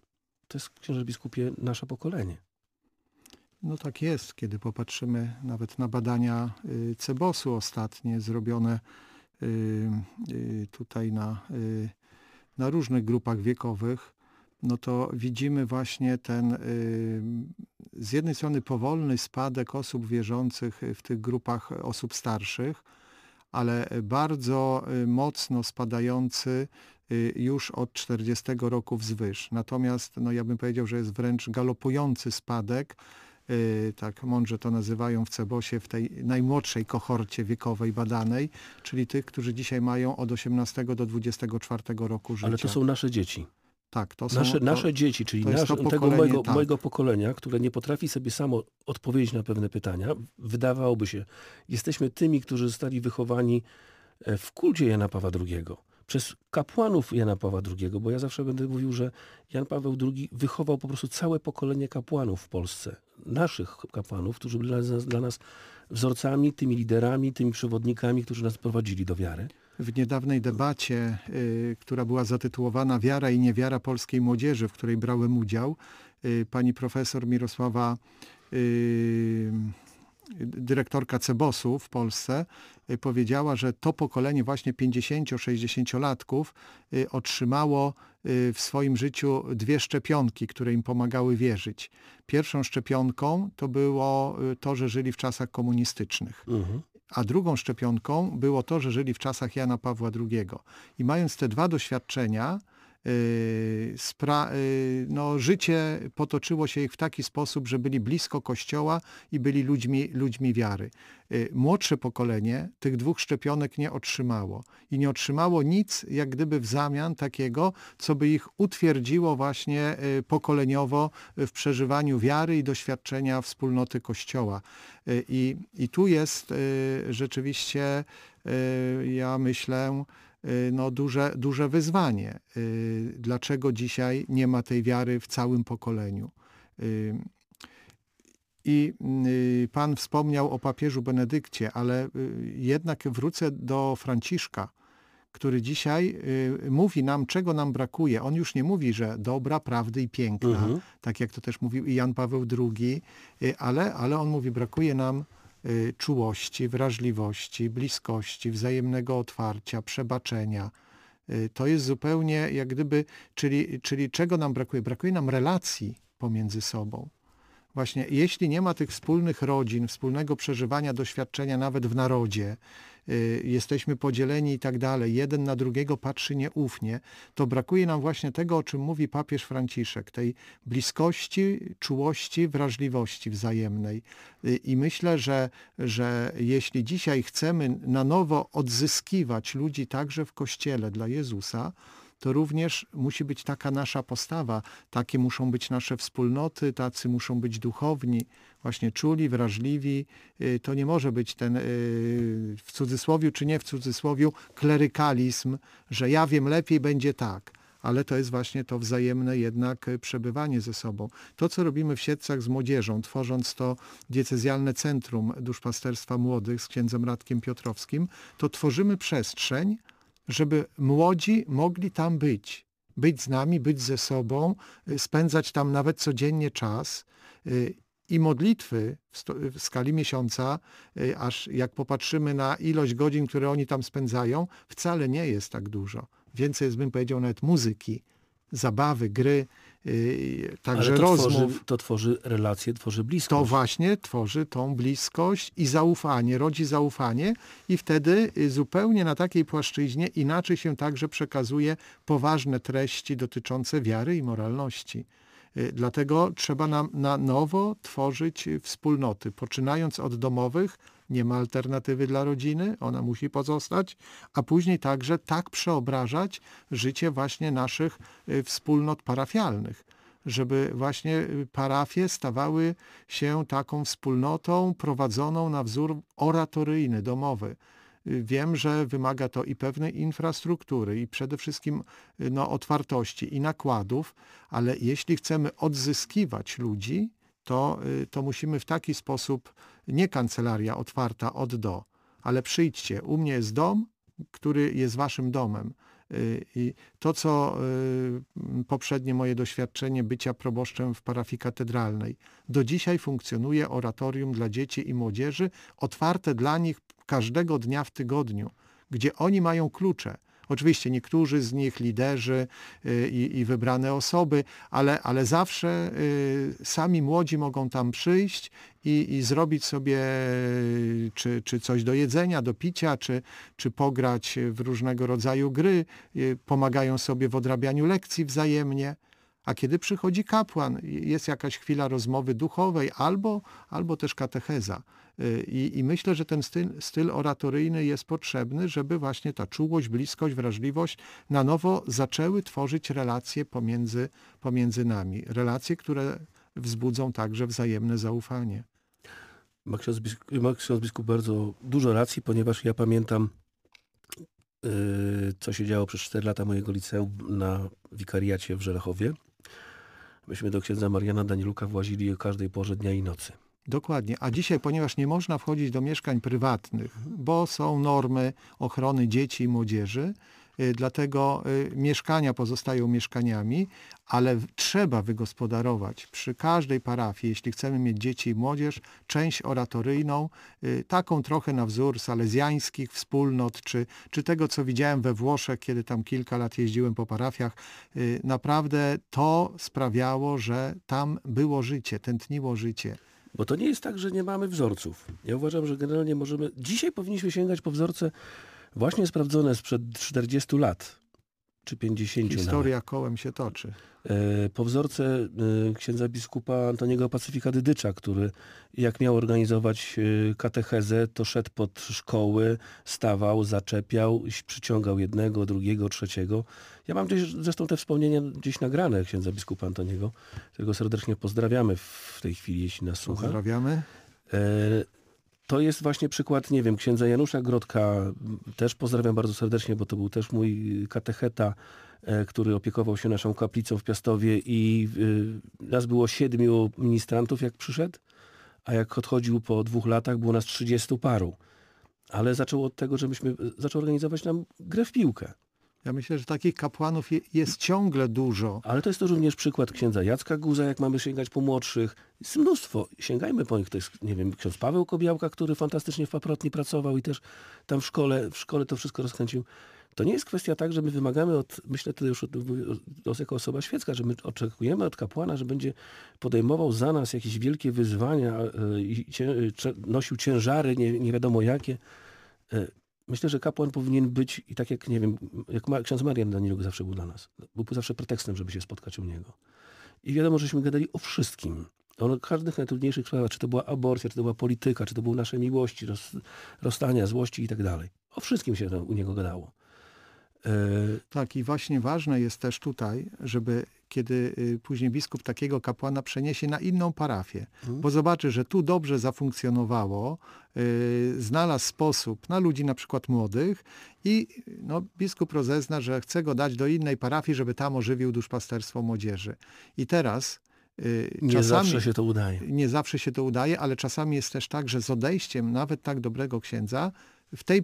To jest, księże biskupie, nasze pokolenie. No tak jest, kiedy popatrzymy nawet na badania y, Cebosu ostatnie zrobione y, y, tutaj na, na różnych grupach wiekowych, no to widzimy właśnie ten z jednej strony powolny spadek osób wierzących w tych grupach osób starszych, ale bardzo mocno spadający już od 40 roku wzwyż. Natomiast no ja bym powiedział, że jest wręcz galopujący spadek, y, tak mądrze to nazywają w Cebosie, w tej najmłodszej kohorcie wiekowej badanej, czyli tych, którzy dzisiaj mają od 18 do 24 roku życia. Ale to są nasze dzieci. tak, to są, Nasze, to, nasze dzieci, czyli nasz, tego mojego, tak. mojego pokolenia, które nie potrafi sobie samo odpowiedzieć na pewne pytania, wydawałoby się, jesteśmy tymi, którzy zostali wychowani e, w kulcie Jana Pawła II, przez kapłanów Jana Pawła II, bo ja zawsze będę mówił, że Jan Paweł II wychował po prostu całe pokolenie kapłanów w Polsce. Naszych kapłanów, którzy byli dla nas, wzorcami, tymi liderami, tymi przewodnikami, którzy nas prowadzili do wiary. W niedawnej debacie, y, która była zatytułowana Wiara i niewiara polskiej młodzieży, w której brałem udział, y, pani profesor Mirosława, y, dyrektorka Cebosu w Polsce, powiedziała, że to pokolenie właśnie 50-60-latków y, otrzymało y, w swoim życiu dwie szczepionki, które im pomagały wierzyć. Pierwszą szczepionką to było y, to, że żyli w czasach komunistycznych Mhm. a drugą szczepionką było to, że żyli w czasach Jana Pawła II. I mając te dwa doświadczenia, y, y, no, życie potoczyło się ich w taki sposób, że byli blisko Kościoła i byli ludźmi, ludźmi wiary. Y, Młodsze pokolenie tych dwóch szczepionek nie otrzymało i nie otrzymało nic jak gdyby w zamian takiego, co by ich utwierdziło właśnie y, pokoleniowo w przeżywaniu wiary i doświadczenia wspólnoty Kościoła. Y, I, i tu jest y, rzeczywiście, y, ja myślę, y, no duże, duże wyzwanie. Y, Dlaczego dzisiaj nie ma tej wiary w całym pokoleniu? Y, I y, Pan wspomniał o papieżu Benedykcie, ale y, jednak wrócę do Franciszka, który dzisiaj y, mówi nam, czego nam brakuje. On już nie mówi, że dobra, prawdy i piękna, Mhm. tak jak to też mówił i Jan Paweł II, y, ale, ale on mówi, brakuje nam y, czułości, wrażliwości, bliskości, wzajemnego otwarcia, przebaczenia. Y, To jest zupełnie jak gdyby, czyli, czyli czego nam brakuje? Brakuje nam relacji pomiędzy sobą. Właśnie jeśli nie ma tych wspólnych rodzin, wspólnego przeżywania doświadczenia nawet w narodzie, y, jesteśmy podzieleni i tak dalej, jeden na drugiego patrzy nieufnie, to brakuje nam właśnie tego, o czym mówi papież Franciszek, tej bliskości, czułości, wrażliwości wzajemnej. Y, I myślę, że, że jeśli dzisiaj chcemy na nowo odzyskiwać ludzi także w Kościele dla Jezusa, to również musi być taka nasza postawa. Takie muszą być nasze wspólnoty, tacy muszą być duchowni, właśnie czuli, wrażliwi. Y, To nie może być ten, y, w cudzysłowiu czy nie w cudzysłowiu, klerykalizm, że ja wiem lepiej, będzie tak. Ale to jest właśnie to wzajemne jednak y, przebywanie ze sobą. To, co robimy w Siedcach z młodzieżą, tworząc to diecezjalne centrum duszpasterstwa młodych z księdzem Radkiem Piotrowskim, to tworzymy przestrzeń, żeby młodzi mogli tam być. Być z nami, być ze sobą, y, spędzać tam nawet codziennie czas. y, I modlitwy w, w skali miesiąca, y, aż jak popatrzymy na ilość godzin, które oni tam spędzają, wcale nie jest tak dużo. Więcej jest, bym powiedział, nawet muzyki, zabawy, gry, y, także Ale to rozmów. tworzy, to tworzy relacje, tworzy bliskość. To właśnie tworzy tą bliskość i zaufanie, rodzi zaufanie i wtedy y, zupełnie na takiej płaszczyźnie inaczej się także przekazuje poważne treści dotyczące wiary i moralności. Y, Dlatego trzeba nam na nowo tworzyć y, wspólnoty, poczynając od domowych, nie ma alternatywy dla rodziny, ona musi pozostać, a później także tak przeobrażać życie właśnie naszych y, wspólnot parafialnych żeby właśnie y, parafie stawały się taką wspólnotą prowadzoną na wzór oratoryjny, domowy. Y, Wiem, że wymaga to i pewnej infrastruktury, i przede wszystkim no, otwartości i nakładów, ale jeśli chcemy odzyskiwać ludzi, to, y, to musimy w taki sposób, nie kancelaria otwarta od do, ale przyjdźcie, u mnie jest dom, który jest waszym domem. Y, I to, co y, poprzednie moje doświadczenie bycia proboszczem w parafii katedralnej, do dzisiaj funkcjonuje oratorium dla dzieci i młodzieży, otwarte dla nich każdego dnia w tygodniu, gdzie oni mają klucze. Oczywiście niektórzy z nich, liderzy y, i, i wybrane osoby, ale, ale zawsze y, sami młodzi mogą tam przyjść i, i zrobić sobie y, czy, czy coś do jedzenia, do picia, czy, czy pograć w różnego rodzaju gry, pomagają sobie w odrabianiu lekcji wzajemnie. A kiedy przychodzi kapłan, jest jakaś chwila rozmowy duchowej albo, albo też katecheza. Y, I, I myślę, że ten styl, styl oratoryjny jest potrzebny, żeby właśnie ta czułość, bliskość, wrażliwość na nowo zaczęły tworzyć relacje pomiędzy, pomiędzy nami. Relacje, które wzbudzą także wzajemne zaufanie. Ma ksiądz, biskup, ma ksiądz biskup bardzo dużo racji, ponieważ ja pamiętam, yy, co się działo przez 4 lata mojego liceum na wikariacie w Żelechowie. Myśmy do księdza Mariana Danieluka włazili o każdej porze dnia i nocy. Dokładnie. A dzisiaj, ponieważ nie można wchodzić do mieszkań prywatnych, bo są normy ochrony dzieci i młodzieży, dlatego y, mieszkania pozostają mieszkaniami, ale trzeba wygospodarować przy każdej parafii, jeśli chcemy mieć dzieci i młodzież, część oratoryjną, y, taką trochę na wzór salezjańskich wspólnot, czy, czy tego, co widziałem we Włoszech, kiedy tam kilka lat jeździłem po parafiach. Y, Naprawdę to sprawiało, że tam było życie, tętniło życie. Bo to nie jest tak, że nie mamy wzorców. Ja uważam, że generalnie możemy... Dzisiaj powinniśmy sięgać po wzorce właśnie sprawdzone sprzed 40 lat. czy 50 nawet. Historia kołem się toczy. E, Po wzorce e, księdza biskupa Antoniego Pacyfika Dydycza, który jak miał organizować e, katechezę, to szedł pod szkoły, stawał, zaczepiał, przyciągał jednego, drugiego, trzeciego. Ja mam gdzieś zresztą te wspomnienia gdzieś nagrane księdza biskupa Antoniego, którego serdecznie pozdrawiamy w tej chwili, jeśli nas słucha. Pozdrawiamy. E, To jest właśnie przykład, nie wiem, księdza Janusza Grodka. Też pozdrawiam bardzo serdecznie, bo to był też mój katecheta, e, który opiekował się naszą kaplicą w Piastowie i y, nas było siedmiu ministrantów, jak przyszedł, a jak odchodził po dwóch latach, było nas trzydziestu paru. Ale zaczął od tego, że myśmy zaczął organizować nam grę w piłkę. Ja myślę, że takich kapłanów je, jest ciągle dużo. Ale to jest to również przykład księdza Jacka Guza, jak mamy sięgać po młodszych. Jest mnóstwo. Sięgajmy po nich. To jest, nie wiem, ksiądz Paweł Kobiałka, który fantastycznie w Paprotni pracował i też tam w szkole, w szkole to wszystko rozkręcił. To nie jest kwestia tak, że my wymagamy od, myślę to już od, jako osoba świecka, że my oczekujemy od kapłana, że będzie podejmował za nas jakieś wielkie wyzwania e, i cię, cze- nosił ciężary, nie, nie wiadomo jakie. E, Myślę, że kapłan powinien być i tak jak, nie wiem, jak ma, ksiądz Marian Daniluk zawsze był dla nas. Był zawsze pretekstem, żeby się spotkać u niego. I wiadomo, żeśmy gadali o wszystkim. O każdych najtrudniejszych sprawach, czy to była aborcja, czy to była polityka, czy to były nasze miłości, roz, rozstania, złości i tak dalej. O wszystkim się u niego gadało. E, Tak, i właśnie ważne jest też tutaj, żeby kiedy y, później biskup takiego kapłana przeniesie na inną parafię, bo zobaczy, że tu dobrze zafunkcjonowało, y, znalazł sposób na ludzi na przykład młodych i no, biskup rozezna, że chce go dać do innej parafii, żeby tam ożywił duszpasterstwo młodzieży. I teraz y, nie czasami... zawsze się to udaje. nie zawsze się to udaje, ale czasami jest też tak, że z odejściem nawet tak dobrego księdza, w tej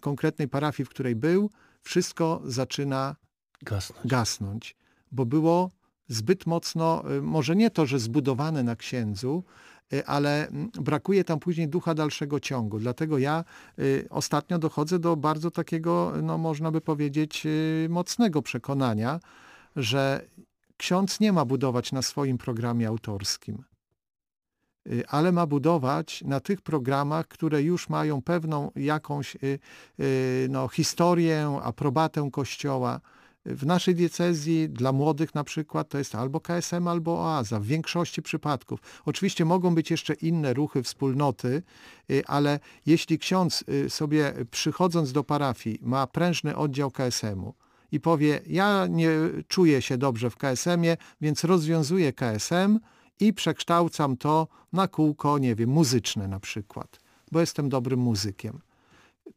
konkretnej parafii, w której był, wszystko zaczyna Gasnąć. gasnąć, bo było zbyt mocno, y, może nie to, że zbudowane na księdzu, y, ale mm, brakuje tam później ducha dalszego ciągu. Dlatego ja y, ostatnio dochodzę do bardzo takiego, no można by powiedzieć, mocnego przekonania, że ksiądz nie ma budować na swoim programie autorskim ale ma budować na tych programach, które już mają pewną jakąś y, y, no, historię, aprobatę Kościoła. W naszej diecezji dla młodych na przykład to jest albo KSM, albo Oaza w większości przypadków. Oczywiście mogą być jeszcze inne ruchy, wspólnoty, y, ale jeśli ksiądz y, sobie przychodząc do parafii ma prężny oddział KSM-u, i powie, ja nie czuję się dobrze w KSM-ie, więc rozwiązuję KSM i przekształcam to na kółko, nie wiem, muzyczne na przykład, bo jestem dobrym muzykiem.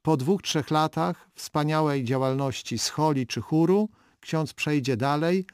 Po dwóch, trzech latach wspaniałej działalności scholi czy chóru, ksiądz przejdzie dalej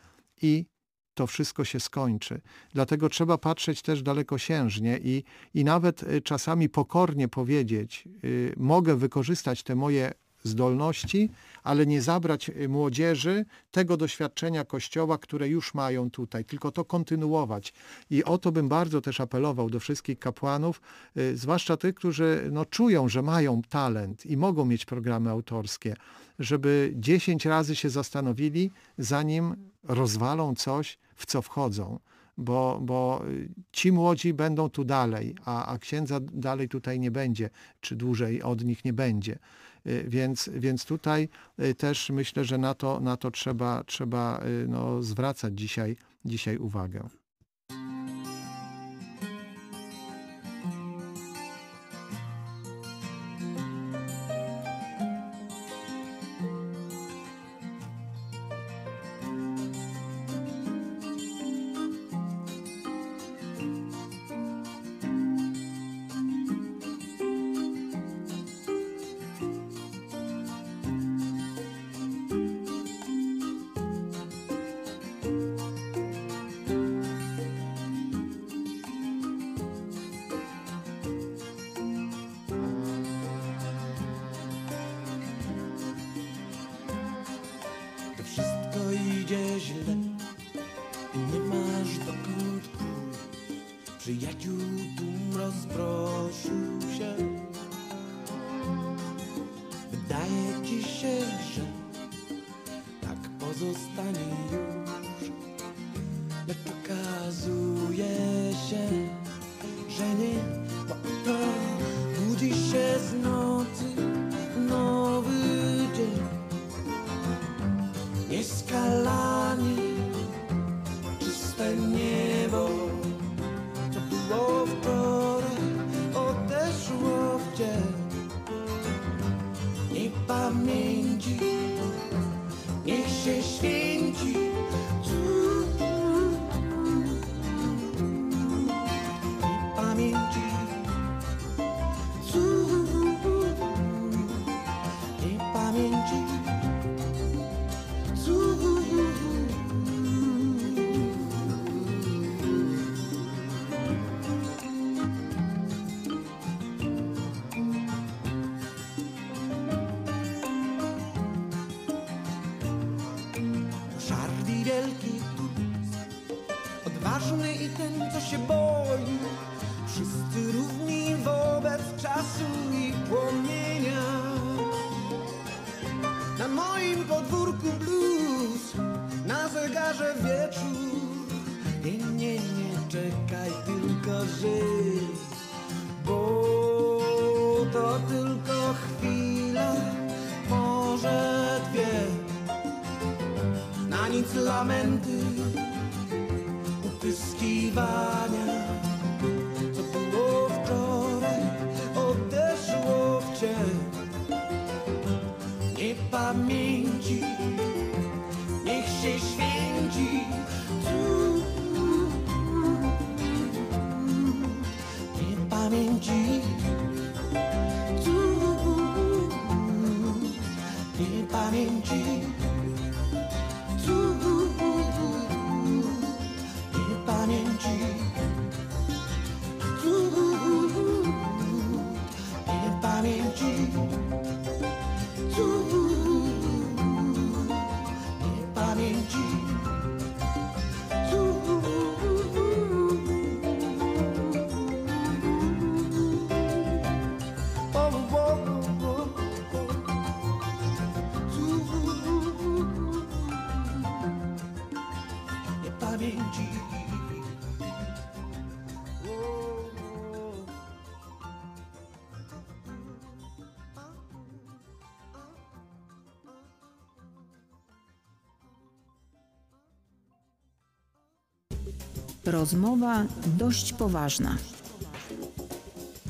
i to wszystko się skończy. Dlatego trzeba patrzeć też dalekosiężnie i, i nawet y, czasami pokornie powiedzieć, y, mogę wykorzystać te moje zdolności, ale nie zabrać y, młodzieży tego doświadczenia Kościoła, które już mają tutaj, tylko to kontynuować. I o to bym bardzo też apelował do wszystkich kapłanów, y, zwłaszcza tych, którzy no, czują, że mają talent i mogą mieć programy autorskie, żeby dziesięć razy się zastanowili, zanim rozwalą coś, w co wchodzą bo, bo y, ci młodzi będą tu dalej, a, a księdza dalej tutaj nie będzie, czy dłużej od nich nie będzie. Y, Więc, więc tutaj y, też myślę, że na to, na to trzeba, trzeba y, no, zwracać dzisiaj, dzisiaj uwagę. To tylko chwila, może dwie. Na nic lamenty, utyskiwania. Nie Rozmowa dość poważna.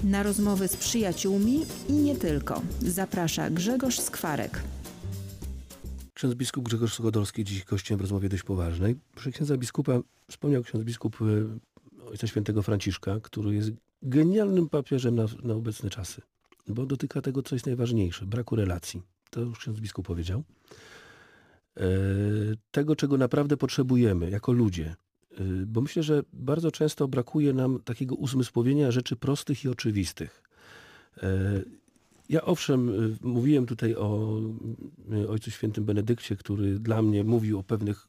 Na rozmowy z przyjaciółmi i nie tylko. Zaprasza Grzegorz Skwarek. Ksiądz biskup Grzegorz Suchodolski dziś gościem w rozmowie dość poważnej. Przy księdza biskupa wspomniał ksiądz biskup e, ojca świętego Franciszka, który jest genialnym papieżem na, na obecne czasy, bo dotyka tego, co jest najważniejsze, braku relacji. To już ksiądz biskup powiedział. E, tego, czego naprawdę potrzebujemy jako ludzie. E, bo myślę, że bardzo często brakuje nam takiego uzmysłowienia rzeczy prostych i oczywistych. E, ja owszem, y, mówiłem tutaj o y, Ojcu Świętym Benedykcie, który dla mnie mówił o pewnych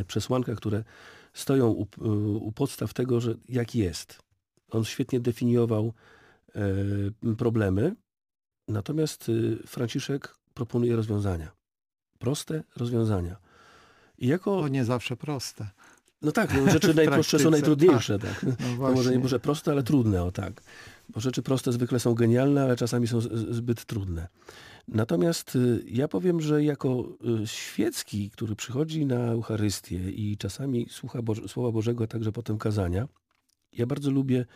y, przesłankach, które stoją u, u podstaw tego, że jak jest. On świetnie definiował problemy, natomiast y, Franciszek proponuje rozwiązania. Proste rozwiązania. I jako, To nie zawsze proste. No tak, no, rzeczy najprostsze są najtrudniejsze. Tak. No To może nie może proste, ale trudne, o tak. Bo rzeczy proste zwykle są genialne, ale czasami są zbyt trudne. Natomiast y, ja powiem, że jako y, świecki, który przychodzi na Eucharystię i czasami słucha Boże, Słowa Bożego, a także potem kazania, ja bardzo lubię,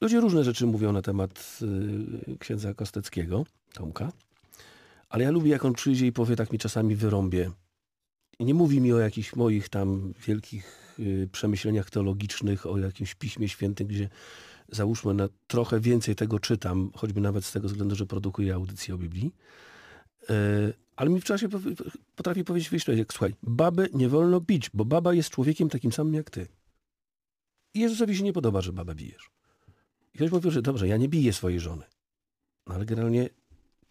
ludzie różne rzeczy mówią na temat y, księdza Kosteckiego, Tomka, ale ja lubię, jak on przyjdzie i powie, tak mi czasami wyrąbie. Nie mówi mi o jakichś moich tam wielkich y, przemyśleniach teologicznych, o jakimś Piśmie Świętym, gdzie załóżmy na trochę więcej tego czytam, choćby nawet z tego względu, że produkuję audycje o Biblii. E, ale mi w czasie potrafi powiedzieć wyjść jak słuchaj, babę nie wolno bić, bo baba jest człowiekiem takim samym jak ty. I Jezusowi się nie podoba, że babę bijesz. I ktoś powie, że dobrze, ja nie biję swojej żony. No ale generalnie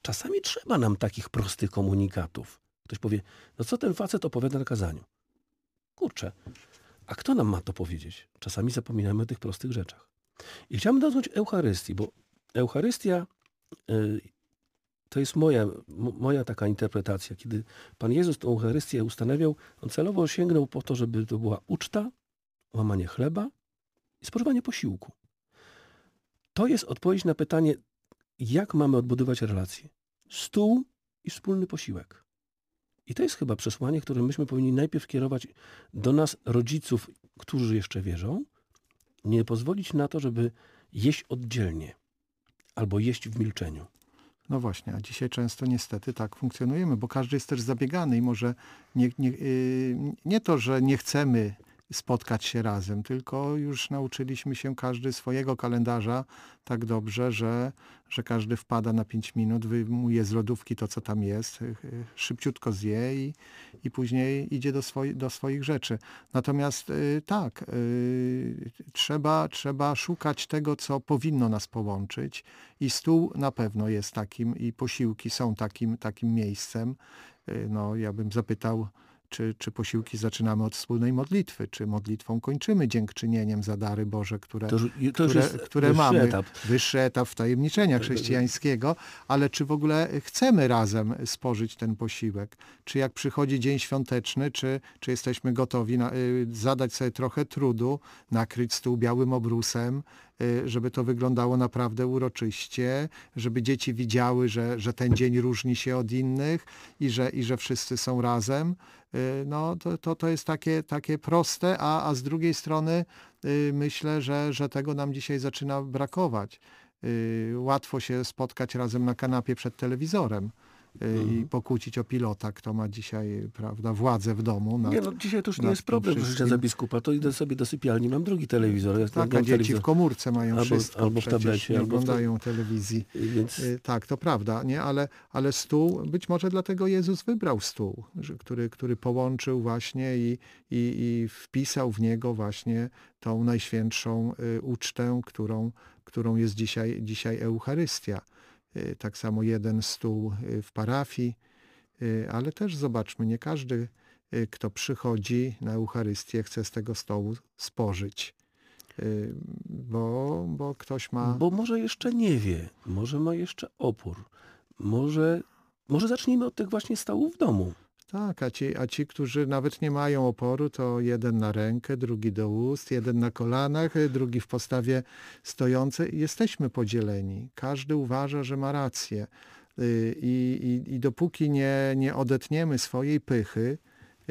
czasami trzeba nam takich prostych komunikatów. Ktoś powie, no co ten facet opowiada na kazaniu? Kurczę, a kto nam ma to powiedzieć? Czasami zapominamy o tych prostych rzeczach. I chciałbym dotknąć Eucharystii, bo Eucharystia y, to jest moja, moja taka interpretacja. Kiedy Pan Jezus tę Eucharystię ustanawiał, On celowo sięgnął po to, żeby to była uczta, łamanie chleba i spożywanie posiłku. To jest odpowiedź na pytanie, jak mamy odbudować relacje. Stół i wspólny posiłek. I to jest chyba przesłanie, które myśmy powinni najpierw kierować do nas, rodziców, którzy jeszcze wierzą, nie pozwolić na to, żeby jeść oddzielnie albo jeść w milczeniu. No właśnie, a dzisiaj często niestety tak funkcjonujemy, bo każdy jest też zabiegany i może nie, nie, yy, nie to, że nie chcemy spotkać się razem, tylko już nauczyliśmy się każdy swojego kalendarza tak dobrze, że, że każdy wpada na 5 minut, wyjmuje z lodówki to, co tam jest, y, y, szybciutko zje i, i później idzie do, swoi, do swoich rzeczy. Natomiast y, tak, trzeba, trzeba szukać tego, co powinno nas połączyć i stół na pewno jest takim i posiłki są takim, takim miejscem. No, ja bym zapytał, czy, czy posiłki zaczynamy od wspólnej modlitwy, czy modlitwą kończymy dziękczynieniem za dary Boże, które, To to które, które wyższy mamy. etap. Wyższy etap wtajemniczenia chrześcijańskiego, ale czy w ogóle chcemy razem spożyć ten posiłek? Czy jak przychodzi dzień świąteczny, czy, czy jesteśmy gotowi na, y, zadać sobie trochę trudu, nakryć stół białym obrusem, żeby to wyglądało naprawdę uroczyście, żeby dzieci widziały, że, że ten dzień różni się od innych i że, i że wszyscy są razem. Y, No to, to, to jest takie, takie proste, a, a z drugiej strony y, myślę, że, że tego nam dzisiaj zaczyna brakować. Y, Łatwo się spotkać razem na kanapie przed telewizorem y, i pokłócić o pilota, kto ma dzisiaj prawda, władzę w domu. nad- Nie, no dzisiaj to już nie jest problem wszystkim. za biskupa. To idę sobie do sypialni, mam drugi telewizor. Ja Tak, a dzieci w komórce mają Albo- wszystko, albo w tablecie, nie te- oglądają telewizji. Więc Y, Tak, to prawda, nie? Ale, ale stół, być może dlatego Jezus wybrał stół, że, który, który połączył właśnie i, i, i wpisał w niego właśnie tą najświętszą y, ucztę, którą, którą jest dzisiaj, dzisiaj Eucharystia. Y, Tak samo jeden stół y, w parafii, y, ale też zobaczmy, nie każdy, kto przychodzi na Eucharystię, chce z tego stołu spożyć. Bo, bo ktoś ma. Bo może jeszcze nie wie, może ma jeszcze opór, może, może zacznijmy od tych właśnie stołów w domu. Tak, a ci, a ci, którzy nawet nie mają oporu, to jeden na rękę, drugi do ust, jeden na kolanach, drugi w postawie stojącej. Jesteśmy podzieleni. Każdy uważa, że ma rację. Y, I, i, i dopóki nie, nie odetniemy swojej pychy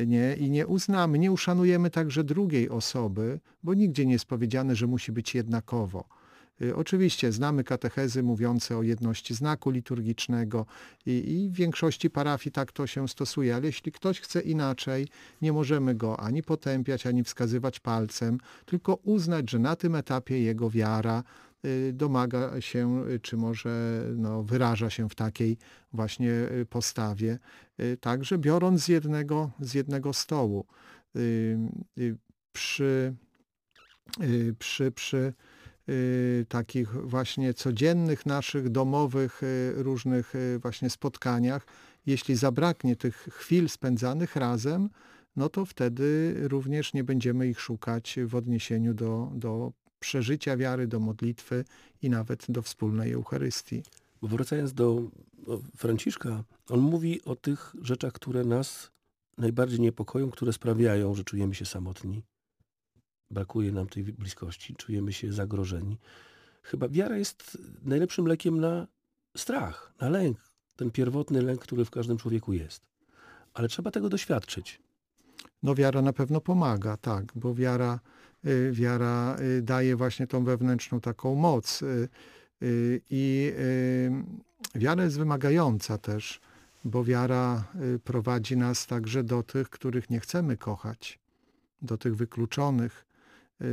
nie, i nie uznamy, nie uszanujemy także drugiej osoby, bo nigdzie nie jest powiedziane, że musi być jednakowo. Y, Oczywiście znamy katechezy mówiące o jedności znaku liturgicznego i, i w większości parafii tak to się stosuje, ale jeśli ktoś chce inaczej, nie możemy go ani potępiać, ani wskazywać palcem, tylko uznać, że na tym etapie jego wiara y, domaga się, y, czy może no, wyraża się w takiej właśnie postawie, także biorąc z jednego, z jednego stołu. Przy, przy, przy takich właśnie codziennych naszych domowych y, różnych y, właśnie spotkaniach, jeśli zabraknie tych chwil spędzanych razem, no to wtedy również nie będziemy ich szukać w odniesieniu do, do przeżycia wiary, do modlitwy i nawet do wspólnej Eucharystii. Wracając do Franciszka, on mówi o tych rzeczach, które nas najbardziej niepokoją, które sprawiają, że czujemy się samotni. Brakuje nam tej bliskości, czujemy się zagrożeni. Chyba wiara jest najlepszym lekiem na strach, na lęk. Ten pierwotny lęk, który w każdym człowieku jest. Ale trzeba tego doświadczyć. No wiara na pewno pomaga, tak, bo wiara, y, wiara y, daje właśnie tą wewnętrzną taką moc. y, I wiara jest wymagająca też, bo wiara prowadzi nas także do tych, których nie chcemy kochać, do tych wykluczonych,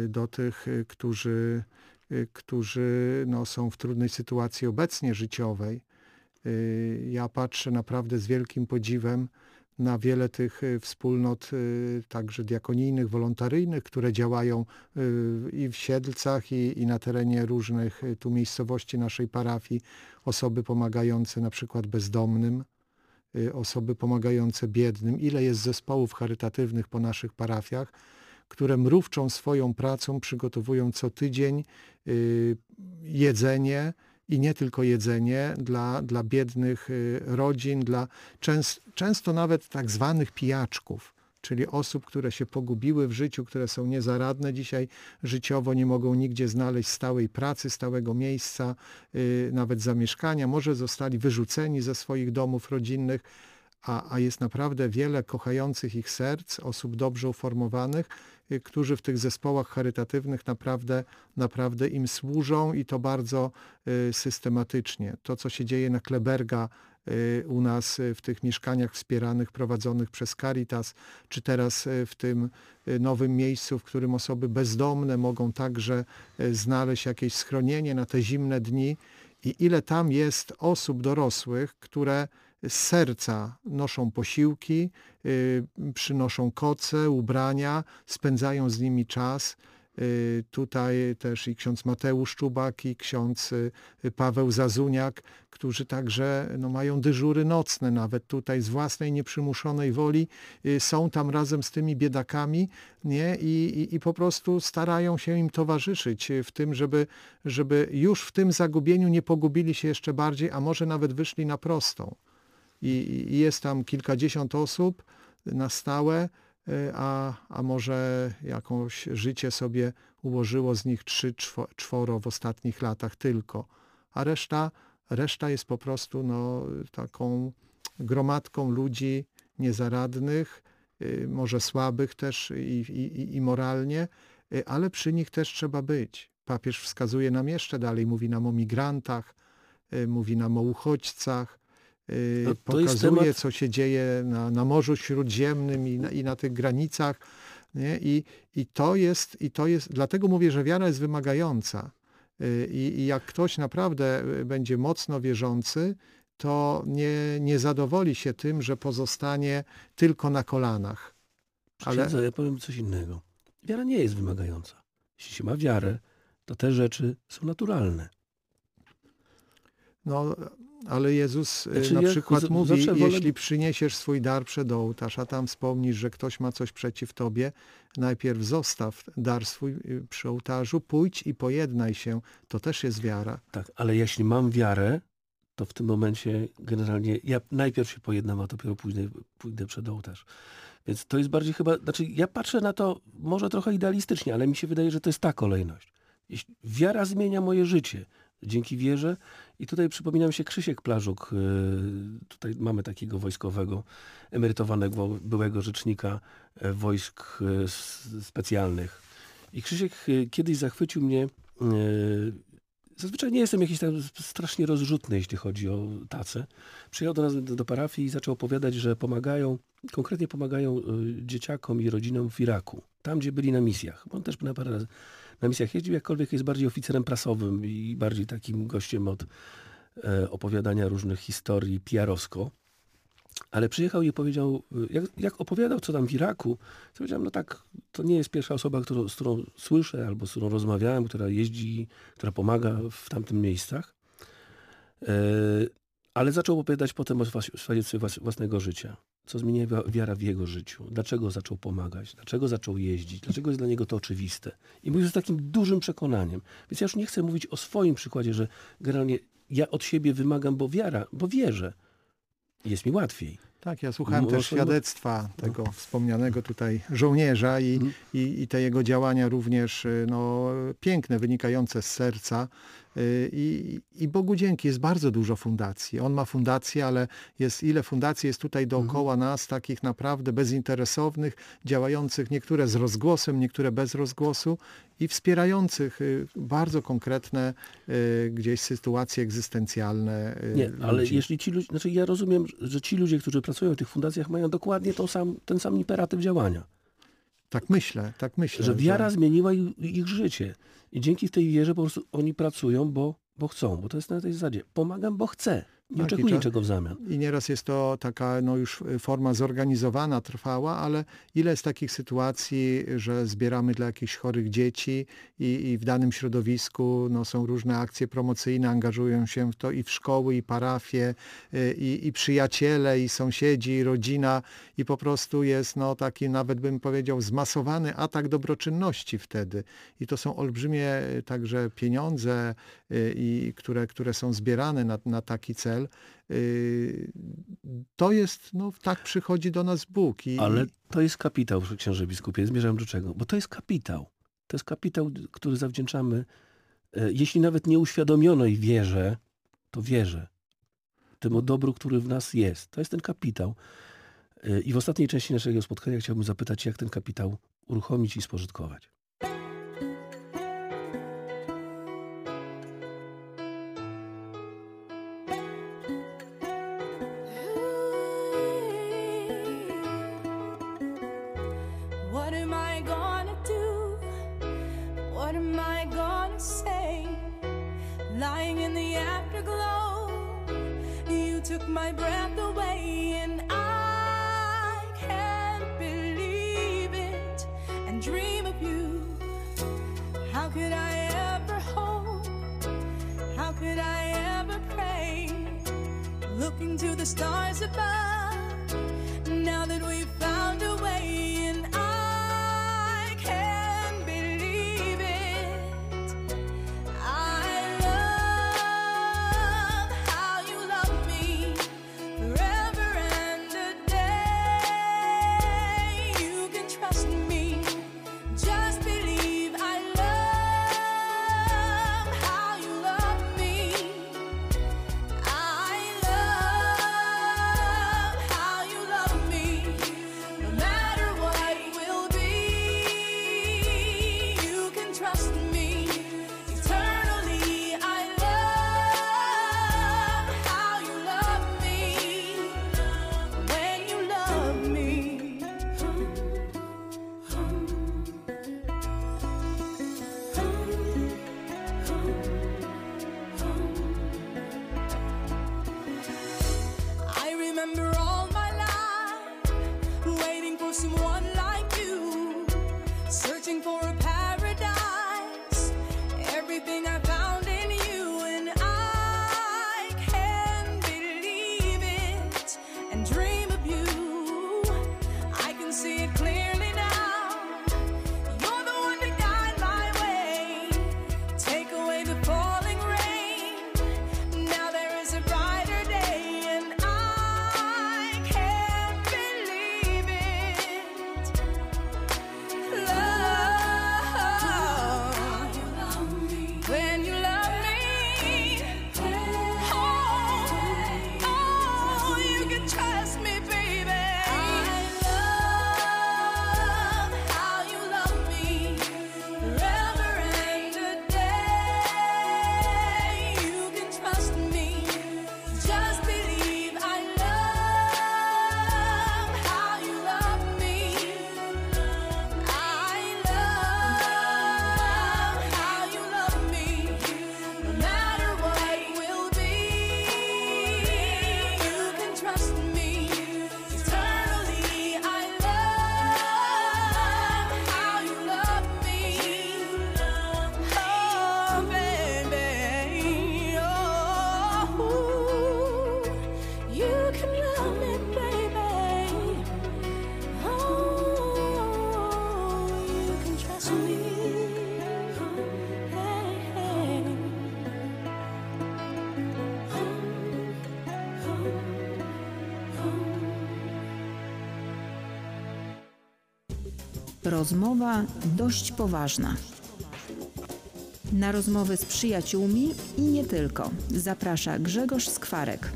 do tych, y, którzy, y, którzy no, są w trudnej sytuacji obecnie życiowej. Y, Ja patrzę naprawdę z wielkim podziwem na wiele tych y, wspólnot, y, także diakonijnych, wolontaryjnych, które działają y, i w Siedlcach, i, i na terenie różnych y, tu miejscowości naszej parafii. Osoby pomagające na przykład bezdomnym, y, osoby pomagające biednym. Ile jest zespołów charytatywnych po naszych parafiach, które mrówczą swoją pracą, przygotowują co tydzień y, jedzenie i nie tylko jedzenie dla, dla biednych y, rodzin, dla częst, często nawet tak zwanych pijaczków, czyli osób, które się pogubiły w życiu, które są niezaradne dzisiaj życiowo, nie mogą nigdzie znaleźć stałej pracy, stałego miejsca, y, nawet zamieszkania, może zostali wyrzuceni ze swoich domów rodzinnych, a, a jest naprawdę wiele kochających ich serc, osób dobrze uformowanych, y, którzy w tych zespołach charytatywnych naprawdę, naprawdę im służą i to bardzo y, systematycznie. To, co się dzieje na Kleberga y, u nas w tych mieszkaniach wspieranych, prowadzonych przez Caritas, czy teraz w tym nowym miejscu, w którym osoby bezdomne mogą także znaleźć jakieś schronienie na te zimne dni i ile tam jest osób dorosłych, które z serca noszą posiłki, y, przynoszą koce, ubrania, spędzają z nimi czas. Y, Tutaj też i ksiądz Mateusz Czubak, i ksiądz y, Paweł Zazuniak, którzy także no, mają dyżury nocne, nawet tutaj z własnej nieprzymuszonej woli są tam razem z tymi biedakami nie? I, i, i po prostu starają się im towarzyszyć w tym, żeby, żeby już w tym zagubieniu nie pogubili się jeszcze bardziej, a może nawet wyszli na prostą. I, i jest tam kilkadziesiąt osób na stałe, y, a, a może jakąś życie sobie ułożyło z nich trzy, czwo- czworo w ostatnich latach tylko, a reszta, reszta jest po prostu no, taką gromadką ludzi niezaradnych, y, może słabych też i, i, i moralnie, y, ale przy nich też trzeba być. Papież wskazuje nam jeszcze dalej, mówi nam o migrantach, y, mówi nam o uchodźcach, No, to jest pokazuje, temat- co się dzieje na, na Morzu Śródziemnym i na, i na tych granicach. Nie? I, I to jest, i to jest, dlatego mówię, że wiara jest wymagająca. Y, I, I jak ktoś naprawdę y, będzie mocno wierzący, to nie, nie zadowoli się tym, że pozostanie tylko na kolanach. Ale Ale... ja powiem coś innego. Wiara nie jest wymagająca. Jeśli się ma wiarę, to te rzeczy są naturalne. No, ale Jezus y, Znaczy, na ja przykład z- mówi, wolę- jeśli przyniesiesz swój dar przed ołtarz, a tam wspomnisz, że ktoś ma coś przeciw tobie, najpierw zostaw dar swój y, przy ołtarzu, pójdź i pojednaj się. To też jest wiara. Tak, ale jeśli mam wiarę, to w tym momencie generalnie ja najpierw się pojednam, a dopiero później pójdę przed ołtarz. Więc to jest bardziej chyba, znaczy ja patrzę na to może trochę idealistycznie, ale mi się wydaje, że to jest ta kolejność. Jeśli wiara zmienia moje życie, dzięki wierze i tutaj przypominam się Krzysiek Plażuk, yy, tutaj mamy takiego wojskowego, emerytowanego byłego rzecznika e, wojsk e, specjalnych. I Krzysiek e, kiedyś zachwycił mnie e, Zazwyczaj nie jestem jakiś tam strasznie rozrzutny, jeśli chodzi o tacę. Przyjechał do nas do, parafii i zaczął opowiadać, że pomagają, konkretnie pomagają dzieciakom i rodzinom w Iraku. Tam, gdzie byli na misjach. On też na parę razy na misjach jeździł, jakkolwiek jest bardziej oficerem prasowym i bardziej takim gościem od e, opowiadania różnych historii PR-owsko. Ale przyjechał i powiedział, y, jak, jak opowiadał, co tam w Iraku, to powiedziałem, no tak, to nie jest pierwsza osoba, którą, z którą słyszę albo z którą rozmawiałem, która jeździ, która pomaga w tamtym miejscach. E, ale zaczął opowiadać potem o świadectwie włas- własnego życia. Co zmieniła wiara w jego życiu. Dlaczego zaczął pomagać. Dlaczego zaczął jeździć. Dlaczego jest dla niego to oczywiste. I mówił z takim dużym przekonaniem. Więc ja już nie chcę mówić o swoim przykładzie, że generalnie ja od siebie wymagam, bo wiara, bo wierzę. Jest mi łatwiej. Tak, ja słuchałem też świadectwa tego wspomnianego tutaj żołnierza i, Mhm. i, i te jego działania również y, no, piękne, wynikające z serca. Y, I, I Bogu dzięki, jest bardzo dużo fundacji. On ma fundacje, ale jest ile fundacji jest tutaj dookoła nas, takich naprawdę bezinteresownych, działających niektóre z rozgłosem, niektóre bez rozgłosu i wspierających y, bardzo konkretne y, gdzieś sytuacje egzystencjalne Nie, ale ludzi. jeśli ci ludzie, znaczy ja rozumiem, że ci ludzie, którzy pracują w tych fundacjach mają dokładnie tą sam, ten sam imperatyw działania. Tak myślę, tak myślę. Że wiara zmieniła ich, ich życie. I dzięki tej wierze po prostu oni pracują, bo, bo chcą. Bo to jest na tej zasadzie. Pomagam, bo chcę. Nie Tak, i oczekuję niczego w zamian. I nieraz jest to taka no już forma zorganizowana, trwała, ale ile jest takich sytuacji, że zbieramy dla jakichś chorych dzieci i, i w danym środowisku no, są różne akcje promocyjne, angażują się w to i w szkoły, i parafie, y, i, i przyjaciele, i sąsiedzi, i rodzina i po prostu jest no, taki nawet bym powiedział zmasowany atak dobroczynności wtedy. I to są olbrzymie y, także pieniądze, y, i, które, które są zbierane na, na taki cel. Y, To jest, no tak przychodzi do nas Bóg. I, Ale to jest kapitał, księże biskupie. Zmierzam do czego? Bo to jest kapitał. To jest kapitał, który zawdzięczamy, e, jeśli nawet nie uświadomionej wierze, to wierze. temu dobru, który w nas jest. To jest ten kapitał. Y, I w ostatniej części naszego spotkania chciałbym zapytać, jak ten kapitał uruchomić i spożytkować. Rozmowa dość poważna. Na rozmowy z przyjaciółmi i nie tylko zaprasza Grzegorz Skwarek.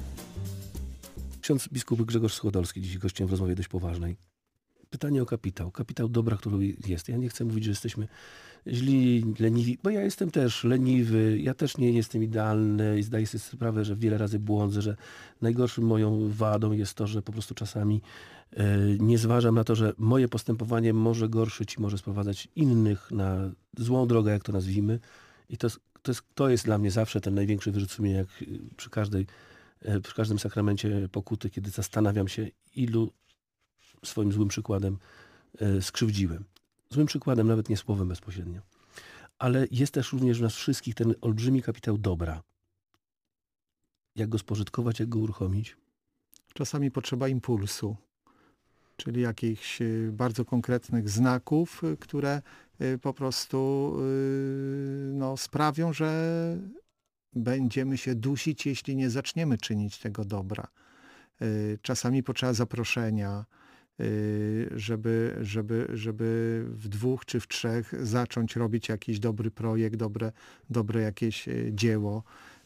Ksiądz biskup Grzegorz Schodolski, dziś gościem w rozmowie dość poważnej. Pytanie o kapitał. Kapitał dobra, który jest. Ja nie chcę mówić, że jesteśmy źli, leniwi, bo ja jestem też leniwy, ja też nie jestem idealny i zdaję sobie sprawę, że wiele razy błądzę, że najgorszym moją wadą jest to, że po prostu czasami e, nie zważam na to, że moje postępowanie może gorszyć i może sprowadzać innych na złą drogę, jak to nazwijmy. I to to jest, to jest dla mnie zawsze ten największy wyrzut sumienia, jak przy każdej e, przy każdym sakramencie pokuty, kiedy zastanawiam się, ilu swoim złym przykładem e, skrzywdziłem. Złym przykładem, nawet nie słowem bezpośrednio. Ale jest też również w nas wszystkich ten olbrzymi kapitał dobra. Jak go spożytkować, jak go uruchomić? Czasami potrzeba impulsu, czyli jakichś y, bardzo konkretnych znaków, y, które po prostu no, sprawią, że będziemy się dusić, jeśli nie zaczniemy czynić tego dobra. Czasami potrzeba zaproszenia, żeby, żeby, żeby w dwóch czy w trzech zacząć robić jakiś dobry projekt, dobre, dobre jakieś y, dzieło.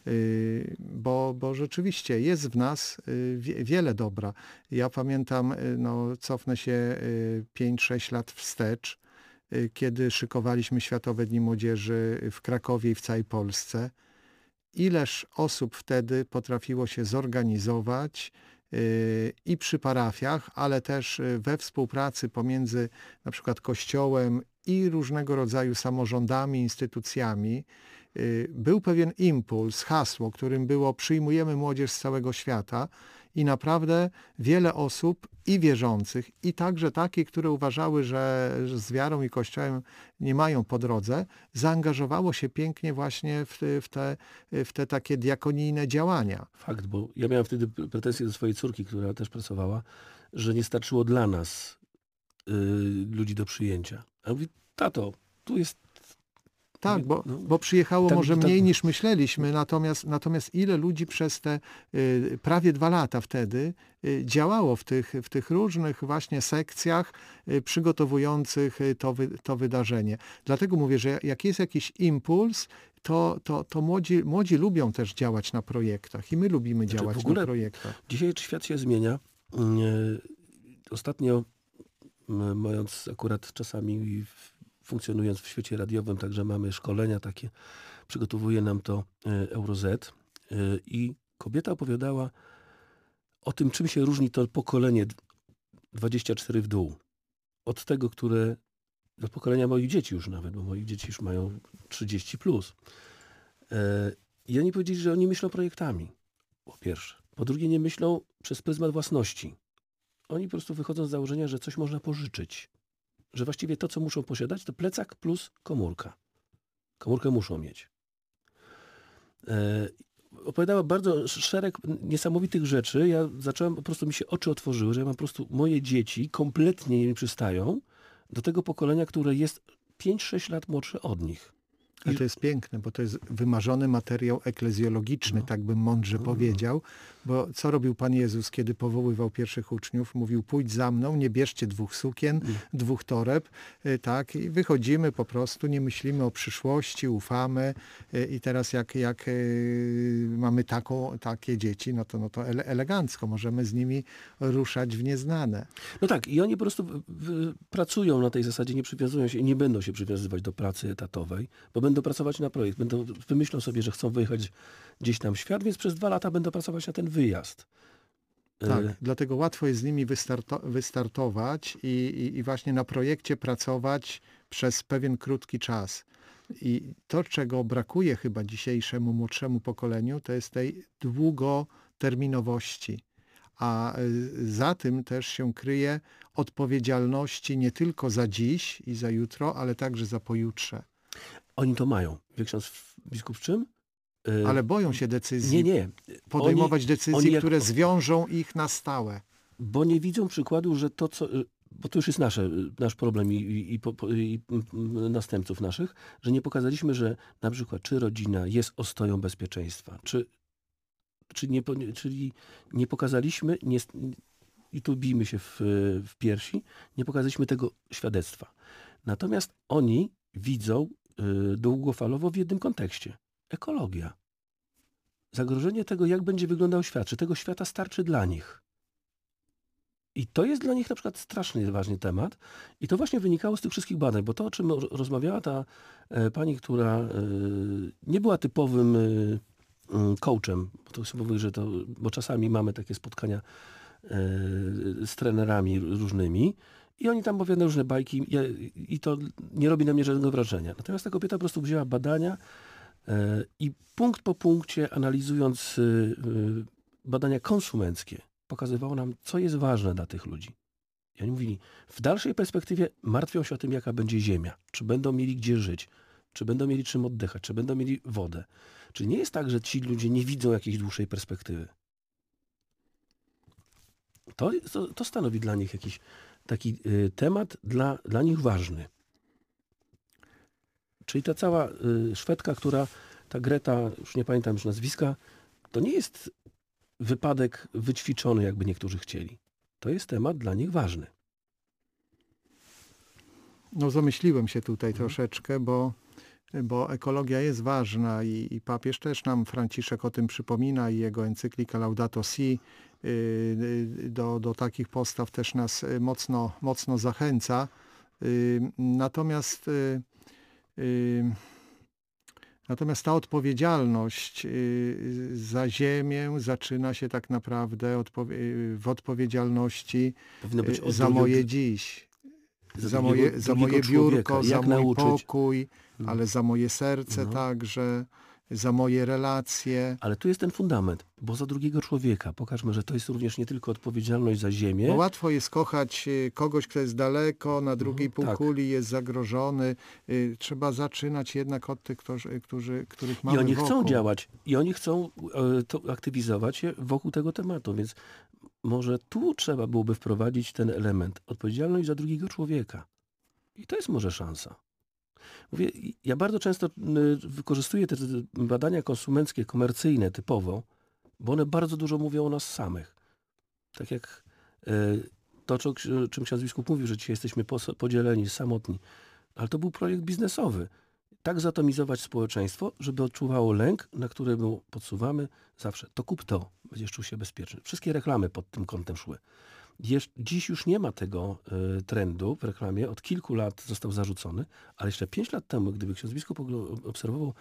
y, bo, bo rzeczywiście jest w nas y, wie- wiele dobra. Ja pamiętam, y, no, cofnę się y, 5-6 lat wstecz, y, kiedy szykowaliśmy Światowe Dni Młodzieży w Krakowie i w całej Polsce. Ileż osób wtedy potrafiło się zorganizować y, i przy parafiach, ale też y, we współpracy pomiędzy na przykład Kościołem i różnego rodzaju samorządami, instytucjami. Y, Był pewien impuls, hasło, którym było przyjmujemy młodzież z całego świata i naprawdę wiele osób i wierzących, i także takich, które uważały, że z wiarą i Kościołem nie mają po drodze, zaangażowało się pięknie właśnie w, te- w, te, w te takie diakonijne działania. Fakt, bo ja miałem wtedy pretensje do swojej córki, która też pracowała, że nie starczyło dla nas y, ludzi do przyjęcia. A mówi, tato, tu jest... Tak, bo, No, bo przyjechało może mniej niż myśleliśmy, natomiast, natomiast ile ludzi przez te y, prawie dwa lata wtedy y, działało w tych, w tych różnych właśnie sekcjach y, przygotowujących y, to, wy, to wydarzenie. Dlatego mówię, że jak jest jakiś impuls, to, to, to młodzi, młodzi lubią też działać na projektach i my lubimy Znaczy, w działać na projektach. Dzisiaj świat się zmienia. Y, Ostatnio, m, mając akurat czasami w- funkcjonując w świecie radiowym, także mamy szkolenia takie, przygotowuje nam to y, Euroz y, i kobieta opowiadała o tym, czym się różni to pokolenie d- 24 w dół. Od tego, które do pokolenia moich dzieci już nawet, bo moich dzieci już mają 30 plus. I oni powiedzieli, że oni myślą projektami. Po pierwsze. Po drugie, nie myślą przez pryzmat własności. Oni po prostu wychodzą z założenia, że coś można pożyczyć. Że właściwie to, co muszą posiadać, to plecak plus komórka. Komórkę muszą mieć. E, opowiadała bardzo szereg niesamowitych rzeczy. Ja zacząłem, po prostu mi się oczy otworzyły, że ja mam po prostu, moje dzieci kompletnie nie przystają do tego pokolenia, które jest 5-6 lat młodsze od nich. Ale to jest piękne, bo to jest wymarzony materiał eklezjologiczny, No. tak bym mądrze powiedział. Bo co robił Pan Jezus, kiedy powoływał pierwszych uczniów? Mówił, pójdź za mną, nie bierzcie dwóch sukien, Mm. dwóch toreb, y, tak, i wychodzimy po prostu, nie myślimy o przyszłości, ufamy y, i teraz jak, jak y, mamy taką, takie dzieci, no to, no to ele elegancko, możemy z nimi ruszać w nieznane. No tak, i oni po prostu pracują na tej zasadzie, nie przywiązują się nie będą się przywiązywać do pracy etatowej, bo będą pracować na projekt. Będą, wymyślą sobie, że chcą wyjechać gdzieś tam w świat, więc przez dwa lata będą pracować na ten wyjazd. Tak, E, dlatego łatwo jest z nimi wystarto wystartować i, i, i właśnie na projekcie pracować przez pewien krótki czas. I to, czego brakuje chyba dzisiejszemu młodszemu pokoleniu, to jest tej długoterminowości. A y, za tym też się kryje odpowiedzialności nie tylko za dziś i za jutro, ale także za pojutrze. Oni to mają. Ksiądz biskup w czym? E, Ale boją się decyzji, nie, nie. podejmować Oni- decyzje, oni jak- które zwiążą ich na stałe. Bo nie widzą przykładu, że to, co. Bo to już jest nasze, nasz problem i, i, i, następców naszych, że nie pokazaliśmy, że na przykład czy rodzina jest ostoją bezpieczeństwa, czy, czy nie, czyli nie pokazaliśmy, nie, i tu bijmy się w, w piersi, nie pokazaliśmy tego świadectwa. Natomiast oni widzą y, długofalowo w jednym kontekście. Ekologia. Zagrożenie tego, jak będzie wyglądał świat, czy tego świata starczy dla nich. I to jest dla nich na przykład strasznie ważny temat. I to właśnie wynikało z tych wszystkich badań, bo to, o czym ro- rozmawiała ta e, pani, która e, nie była typowym e, coachem, bo to że to, bo czasami mamy takie spotkania z trenerami różnymi i oni tam opowiadają różne bajki i to nie robi na mnie żadnego wrażenia. Natomiast ta kobieta po prostu wzięła badania e, i punkt po punkcie analizując e, e, badania konsumenckie, pokazywało nam, co jest ważne dla tych ludzi. I oni mówili, w dalszej perspektywie martwią się o tym, jaka będzie ziemia, czy będą mieli gdzie żyć, czy będą mieli czym oddychać, czy będą mieli wodę. Czy nie jest tak, że ci ludzie nie widzą jakiejś dłuższej perspektywy? To, to, to stanowi dla nich jakiś taki y, temat dla, dla nich ważny. Czyli ta cała y, Szwedka, która, ta Greta, już nie pamiętam już nazwiska, to nie jest wypadek wyćwiczony, jakby niektórzy chcieli. To jest temat dla nich ważny. No zamyśliłem się tutaj Mhm. troszeczkę, bo bo ekologia jest ważna i, i papież też nam, Franciszek o tym przypomina i jego encyklika Laudato Si y, y, do, do takich postaw też nas y, mocno, mocno zachęca. Natomiast Natomiast ta odpowiedzialność za ziemię zaczyna się tak naprawdę w odpowiedzialności za moje dziś, za za drugiego- moje, za moje człowieka. biurko, za Jak mój nauczyć? pokój, ale za moje serce No. także, za moje relacje. Ale tu jest ten fundament, bo za drugiego człowieka pokażmy, że to jest również nie tylko odpowiedzialność za ziemię, Bo łatwo jest kochać y, kogoś, kto jest daleko, na drugiej tak. półkuli jest zagrożony. Y, Trzeba zaczynać jednak od tych, którzy, którzy, których mamy I oni wokół. chcą działać, i oni chcą e, to aktywizować się wokół tego tematu, więc może tu trzeba byłoby wprowadzić ten element, odpowiedzialność za drugiego człowieka. I to jest może szansa. Mówię, ja bardzo często wykorzystuję te badania konsumenckie, komercyjne typowo, bo one bardzo dużo mówią o nas samych. Tak jak e, to, co- czym ksiądz biskup mówił, że dzisiaj jesteśmy podzieleni, samotni. Ale to był projekt biznesowy tak zatomizować społeczeństwo, żeby odczuwało lęk, na który mu podsuwamy zawsze. To kup to, będziesz czuł się bezpieczny. Wszystkie reklamy pod tym kątem szły. Dziś już nie ma tego y, trendu w reklamie. Od kilku lat został zarzucony, ale jeszcze pięć lat temu, gdyby ksiądz biskup obserwował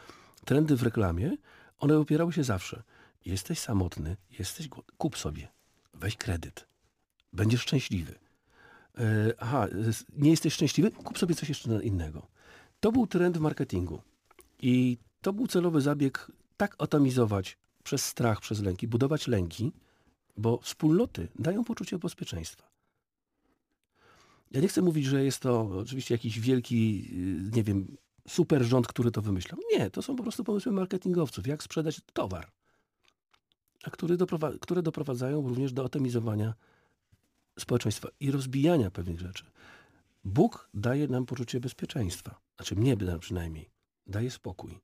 trendy w reklamie, one opierały się zawsze. Jesteś samotny, jesteś głodny, kup sobie, weź kredyt, będziesz szczęśliwy. E, aha, nie jesteś szczęśliwy? Kup sobie coś jeszcze innego. To był trend w marketingu. I to był celowy zabieg tak atomizować przez strach, przez lęki, budować lęki, bo wspólnoty dają poczucie bezpieczeństwa. Ja nie chcę mówić, że jest to oczywiście jakiś wielki, y, nie wiem, super rząd, który to wymyślał. Nie, to są po prostu pomysły marketingowców, jak sprzedać towar, a który doprowa- które doprowadzają również do atomizowania społeczeństwa i rozbijania pewnych rzeczy. Bóg daje nam poczucie bezpieczeństwa. Znaczy mnie przynajmniej. Daje spokój.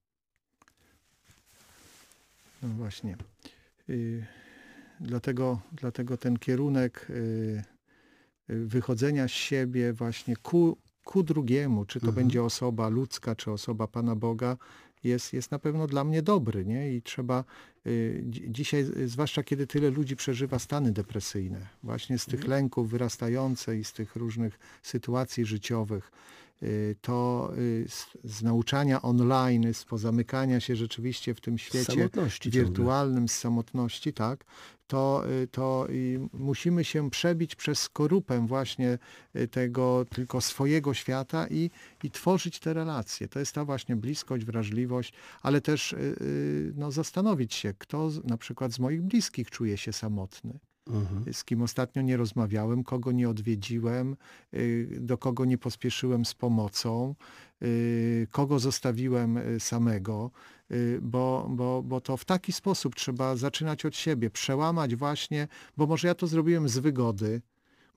No właśnie. Y, Dlatego, dlatego ten kierunek y, y, wychodzenia z siebie właśnie ku, ku drugiemu, czy to Mhm. będzie osoba ludzka, czy osoba Pana Boga, jest, jest na pewno dla mnie dobry. Nie? I trzeba y, dzi- dzisiaj, zwłaszcza kiedy tyle ludzi przeżywa stany depresyjne, właśnie z tych lęków wyrastające i z tych różnych sytuacji życiowych, to y, z, z nauczania online, z pozamykania się rzeczywiście w tym świecie samotności ciągle. wirtualnym, z samotności, tak, to, y, to y, musimy się przebić przez skorupę właśnie y, tego tylko swojego świata i, i tworzyć te relacje. To jest ta właśnie bliskość, wrażliwość, ale też y, y, no, zastanowić się, kto na przykład z moich bliskich czuje się samotny Mhm. z kim ostatnio nie rozmawiałem, kogo nie odwiedziłem, y, do kogo nie pospieszyłem z pomocą, y, kogo zostawiłem y, samego, bo, bo, bo to w taki sposób trzeba zaczynać od siebie, przełamać właśnie, bo może ja to zrobiłem z wygody,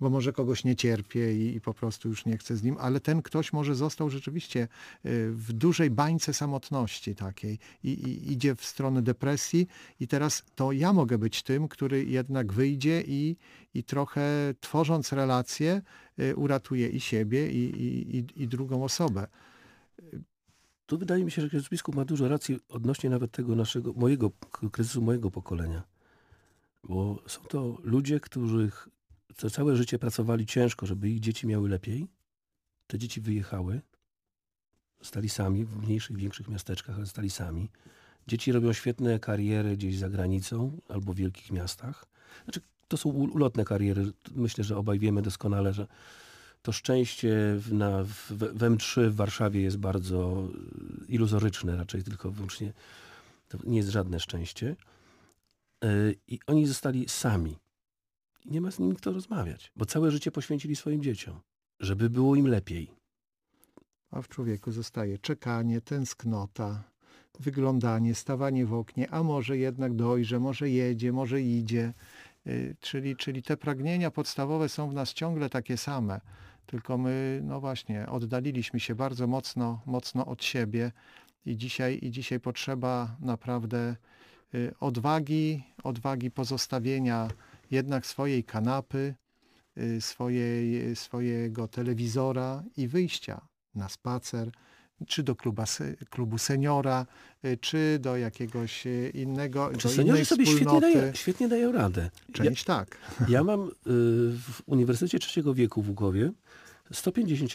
bo może kogoś nie cierpię i, i po prostu już nie chcę z nim, ale ten ktoś może został rzeczywiście y, w dużej bańce samotności takiej i, i idzie w stronę depresji i teraz to ja mogę być tym, który jednak wyjdzie i, i trochę tworząc relacje y, uratuje i siebie i, i, drugą osobę. Tu wydaje mi się, że ksiądz biskup ma dużo racji odnośnie nawet tego naszego, mojego kryzysu mojego pokolenia. Bo są to ludzie, których co całe życie pracowali ciężko, żeby ich dzieci miały lepiej. Te dzieci wyjechały, stali sami w mniejszych, większych miasteczkach, ale stali sami. Dzieci robią świetne kariery gdzieś za granicą albo w wielkich miastach. Znaczy, to są ulotne kariery. Myślę, że obaj wiemy doskonale, że to szczęście w, na, w, w M3 w Warszawie jest bardzo y, iluzoryczne, raczej tylko wyłącznie to nie jest żadne szczęście. Y, I oni zostali sami. I nie ma z nimi kto rozmawiać, bo całe życie poświęcili swoim dzieciom, żeby było im lepiej. A w człowieku zostaje czekanie, tęsknota, wyglądanie, stawanie w oknie, a może jednak dojrze, może jedzie, może idzie. Y, Czyli, czyli te pragnienia podstawowe są w nas ciągle takie same, tylko my, no właśnie, oddaliliśmy się bardzo mocno, mocno od siebie i dzisiaj, i dzisiaj potrzeba naprawdę y, odwagi, odwagi pozostawienia jednak swojej kanapy, y, swojej, swojego telewizora i wyjścia na spacer, czy do kluba, klubu seniora, y, czy do jakiegoś y, innego, Czy seniorzy sobie świetnie dają, świetnie dają radę. Ja, Część tak. ja mam w Uniwersytecie Trzeciego Wieku w Łukowie 150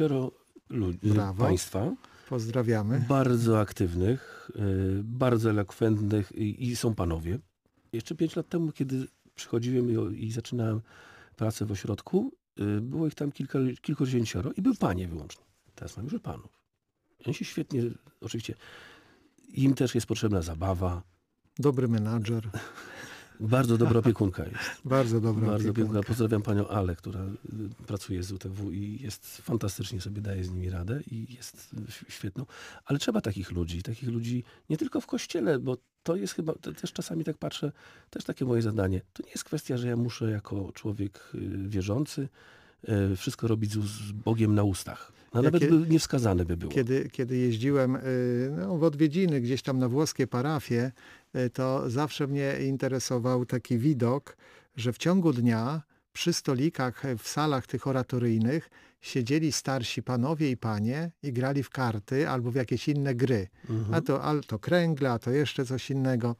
ludzi, Brawo. państwa, Pozdrawiamy. bardzo aktywnych, bardzo elokwentnych i, i są panowie. Jeszcze pięć lat temu, kiedy przychodziłem i, i zaczynałem pracę w ośrodku, y, było ich tam kilka, kilkudziesięcioro i były panie wyłącznie. Teraz mam już panów. Oni się świetnie, oczywiście, im też jest potrzebna zabawa. Dobry menadżer. Bardzo dobra opiekunka jest. Bardzo dobra Bardzo opiekunka. Pozdrawiam panią Ale, która y, pracuje z UTW i jest fantastycznie sobie daje z nimi radę i jest y, świetną. Ale trzeba takich ludzi, takich ludzi nie tylko w kościele, bo to jest chyba, to też czasami tak patrzę, też takie moje zadanie. To nie jest kwestia, że ja muszę jako człowiek y, wierzący wszystko robić z, Bogiem na ustach. No, Ja nawet kie- by niewskazane by było. Kiedy, kiedy jeździłem no, w odwiedziny gdzieś tam na włoskie parafie, to zawsze mnie interesował taki widok, że w ciągu dnia przy stolikach y, w salach tych oratoryjnych siedzieli starsi panowie i panie i grali w karty albo w jakieś inne gry. Mhm. A to, a to kręgle, a to jeszcze coś innego.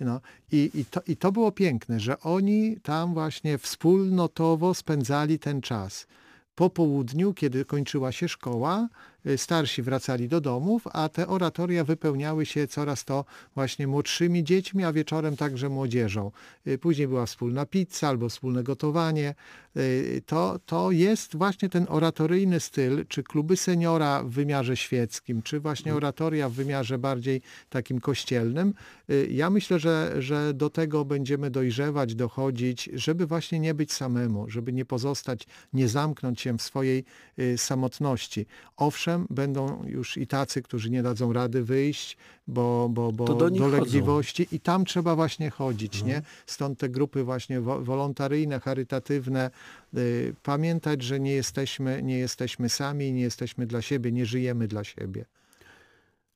No. I, i, to, I to było piękne, że oni tam właśnie wspólnotowo spędzali ten czas. Po południu, kiedy kończyła się szkoła, starsi wracali do domów, a te oratoria wypełniały się coraz to właśnie młodszymi dziećmi, a wieczorem także młodzieżą. Y, Później była wspólna pizza albo wspólne gotowanie. Y, To, to jest właśnie ten oratoryjny styl, czy kluby seniora w wymiarze świeckim, czy właśnie oratoria w wymiarze bardziej takim kościelnym. Y, Ja myślę, że, że do tego będziemy dojrzewać, dochodzić, żeby właśnie nie być samemu, żeby nie pozostać, nie zamknąć się w swojej y, samotności. Owszem, będą już i tacy, którzy nie dadzą rady wyjść, bo, bo, bo To do dolegliwości i tam trzeba właśnie chodzić, nie? Stąd te grupy właśnie wo- wolontaryjne, charytatywne. Y, Pamiętać, że nie jesteśmy, nie jesteśmy sami, nie jesteśmy dla siebie, nie żyjemy dla siebie.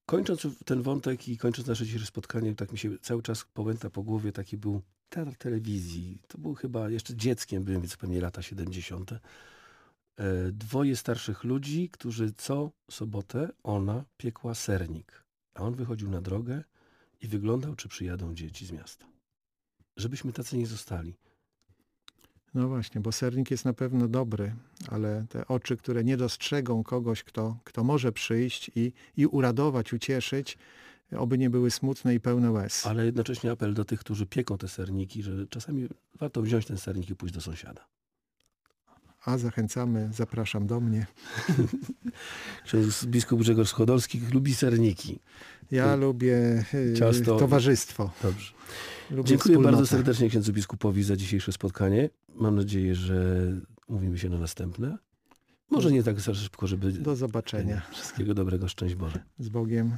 Kończąc ten wątek i kończąc nasze dzisiejsze spotkanie, tak mi się cały czas pałęta po głowie, taki był teatr telewizji. To był chyba, jeszcze dzieckiem byłem, więc pewnie lata 70. E, Dwoje starszych ludzi, którzy co sobotę ona piekła sernik, a on wychodził na drogę i wyglądał, czy przyjadą dzieci z miasta. Żebyśmy tacy nie zostali. No właśnie, bo sernik jest na pewno dobry, ale te oczy, które nie dostrzegą kogoś, kto, kto może przyjść i, i uradować, ucieszyć, oby nie były smutne i pełne łez. Ale jednocześnie apel do tych, którzy pieką te serniki, że czasami warto wziąć ten sernik i pójść do sąsiada. A zachęcamy, zapraszam do mnie. Ksiądz biskup Grzegorz Schodolski lubi serniki. Ja Y, lubię y, ciasto- towarzystwo. Dobrze. Lubię Dziękuję bardzo wspólnotę. serdecznie księdzu biskupowi za dzisiejsze spotkanie. Mam nadzieję, że umówimy się na następne. Może nie tak za szybko, żeby... Do zobaczenia. Wszystkiego dobrego, szczęść Boże. Z Bogiem.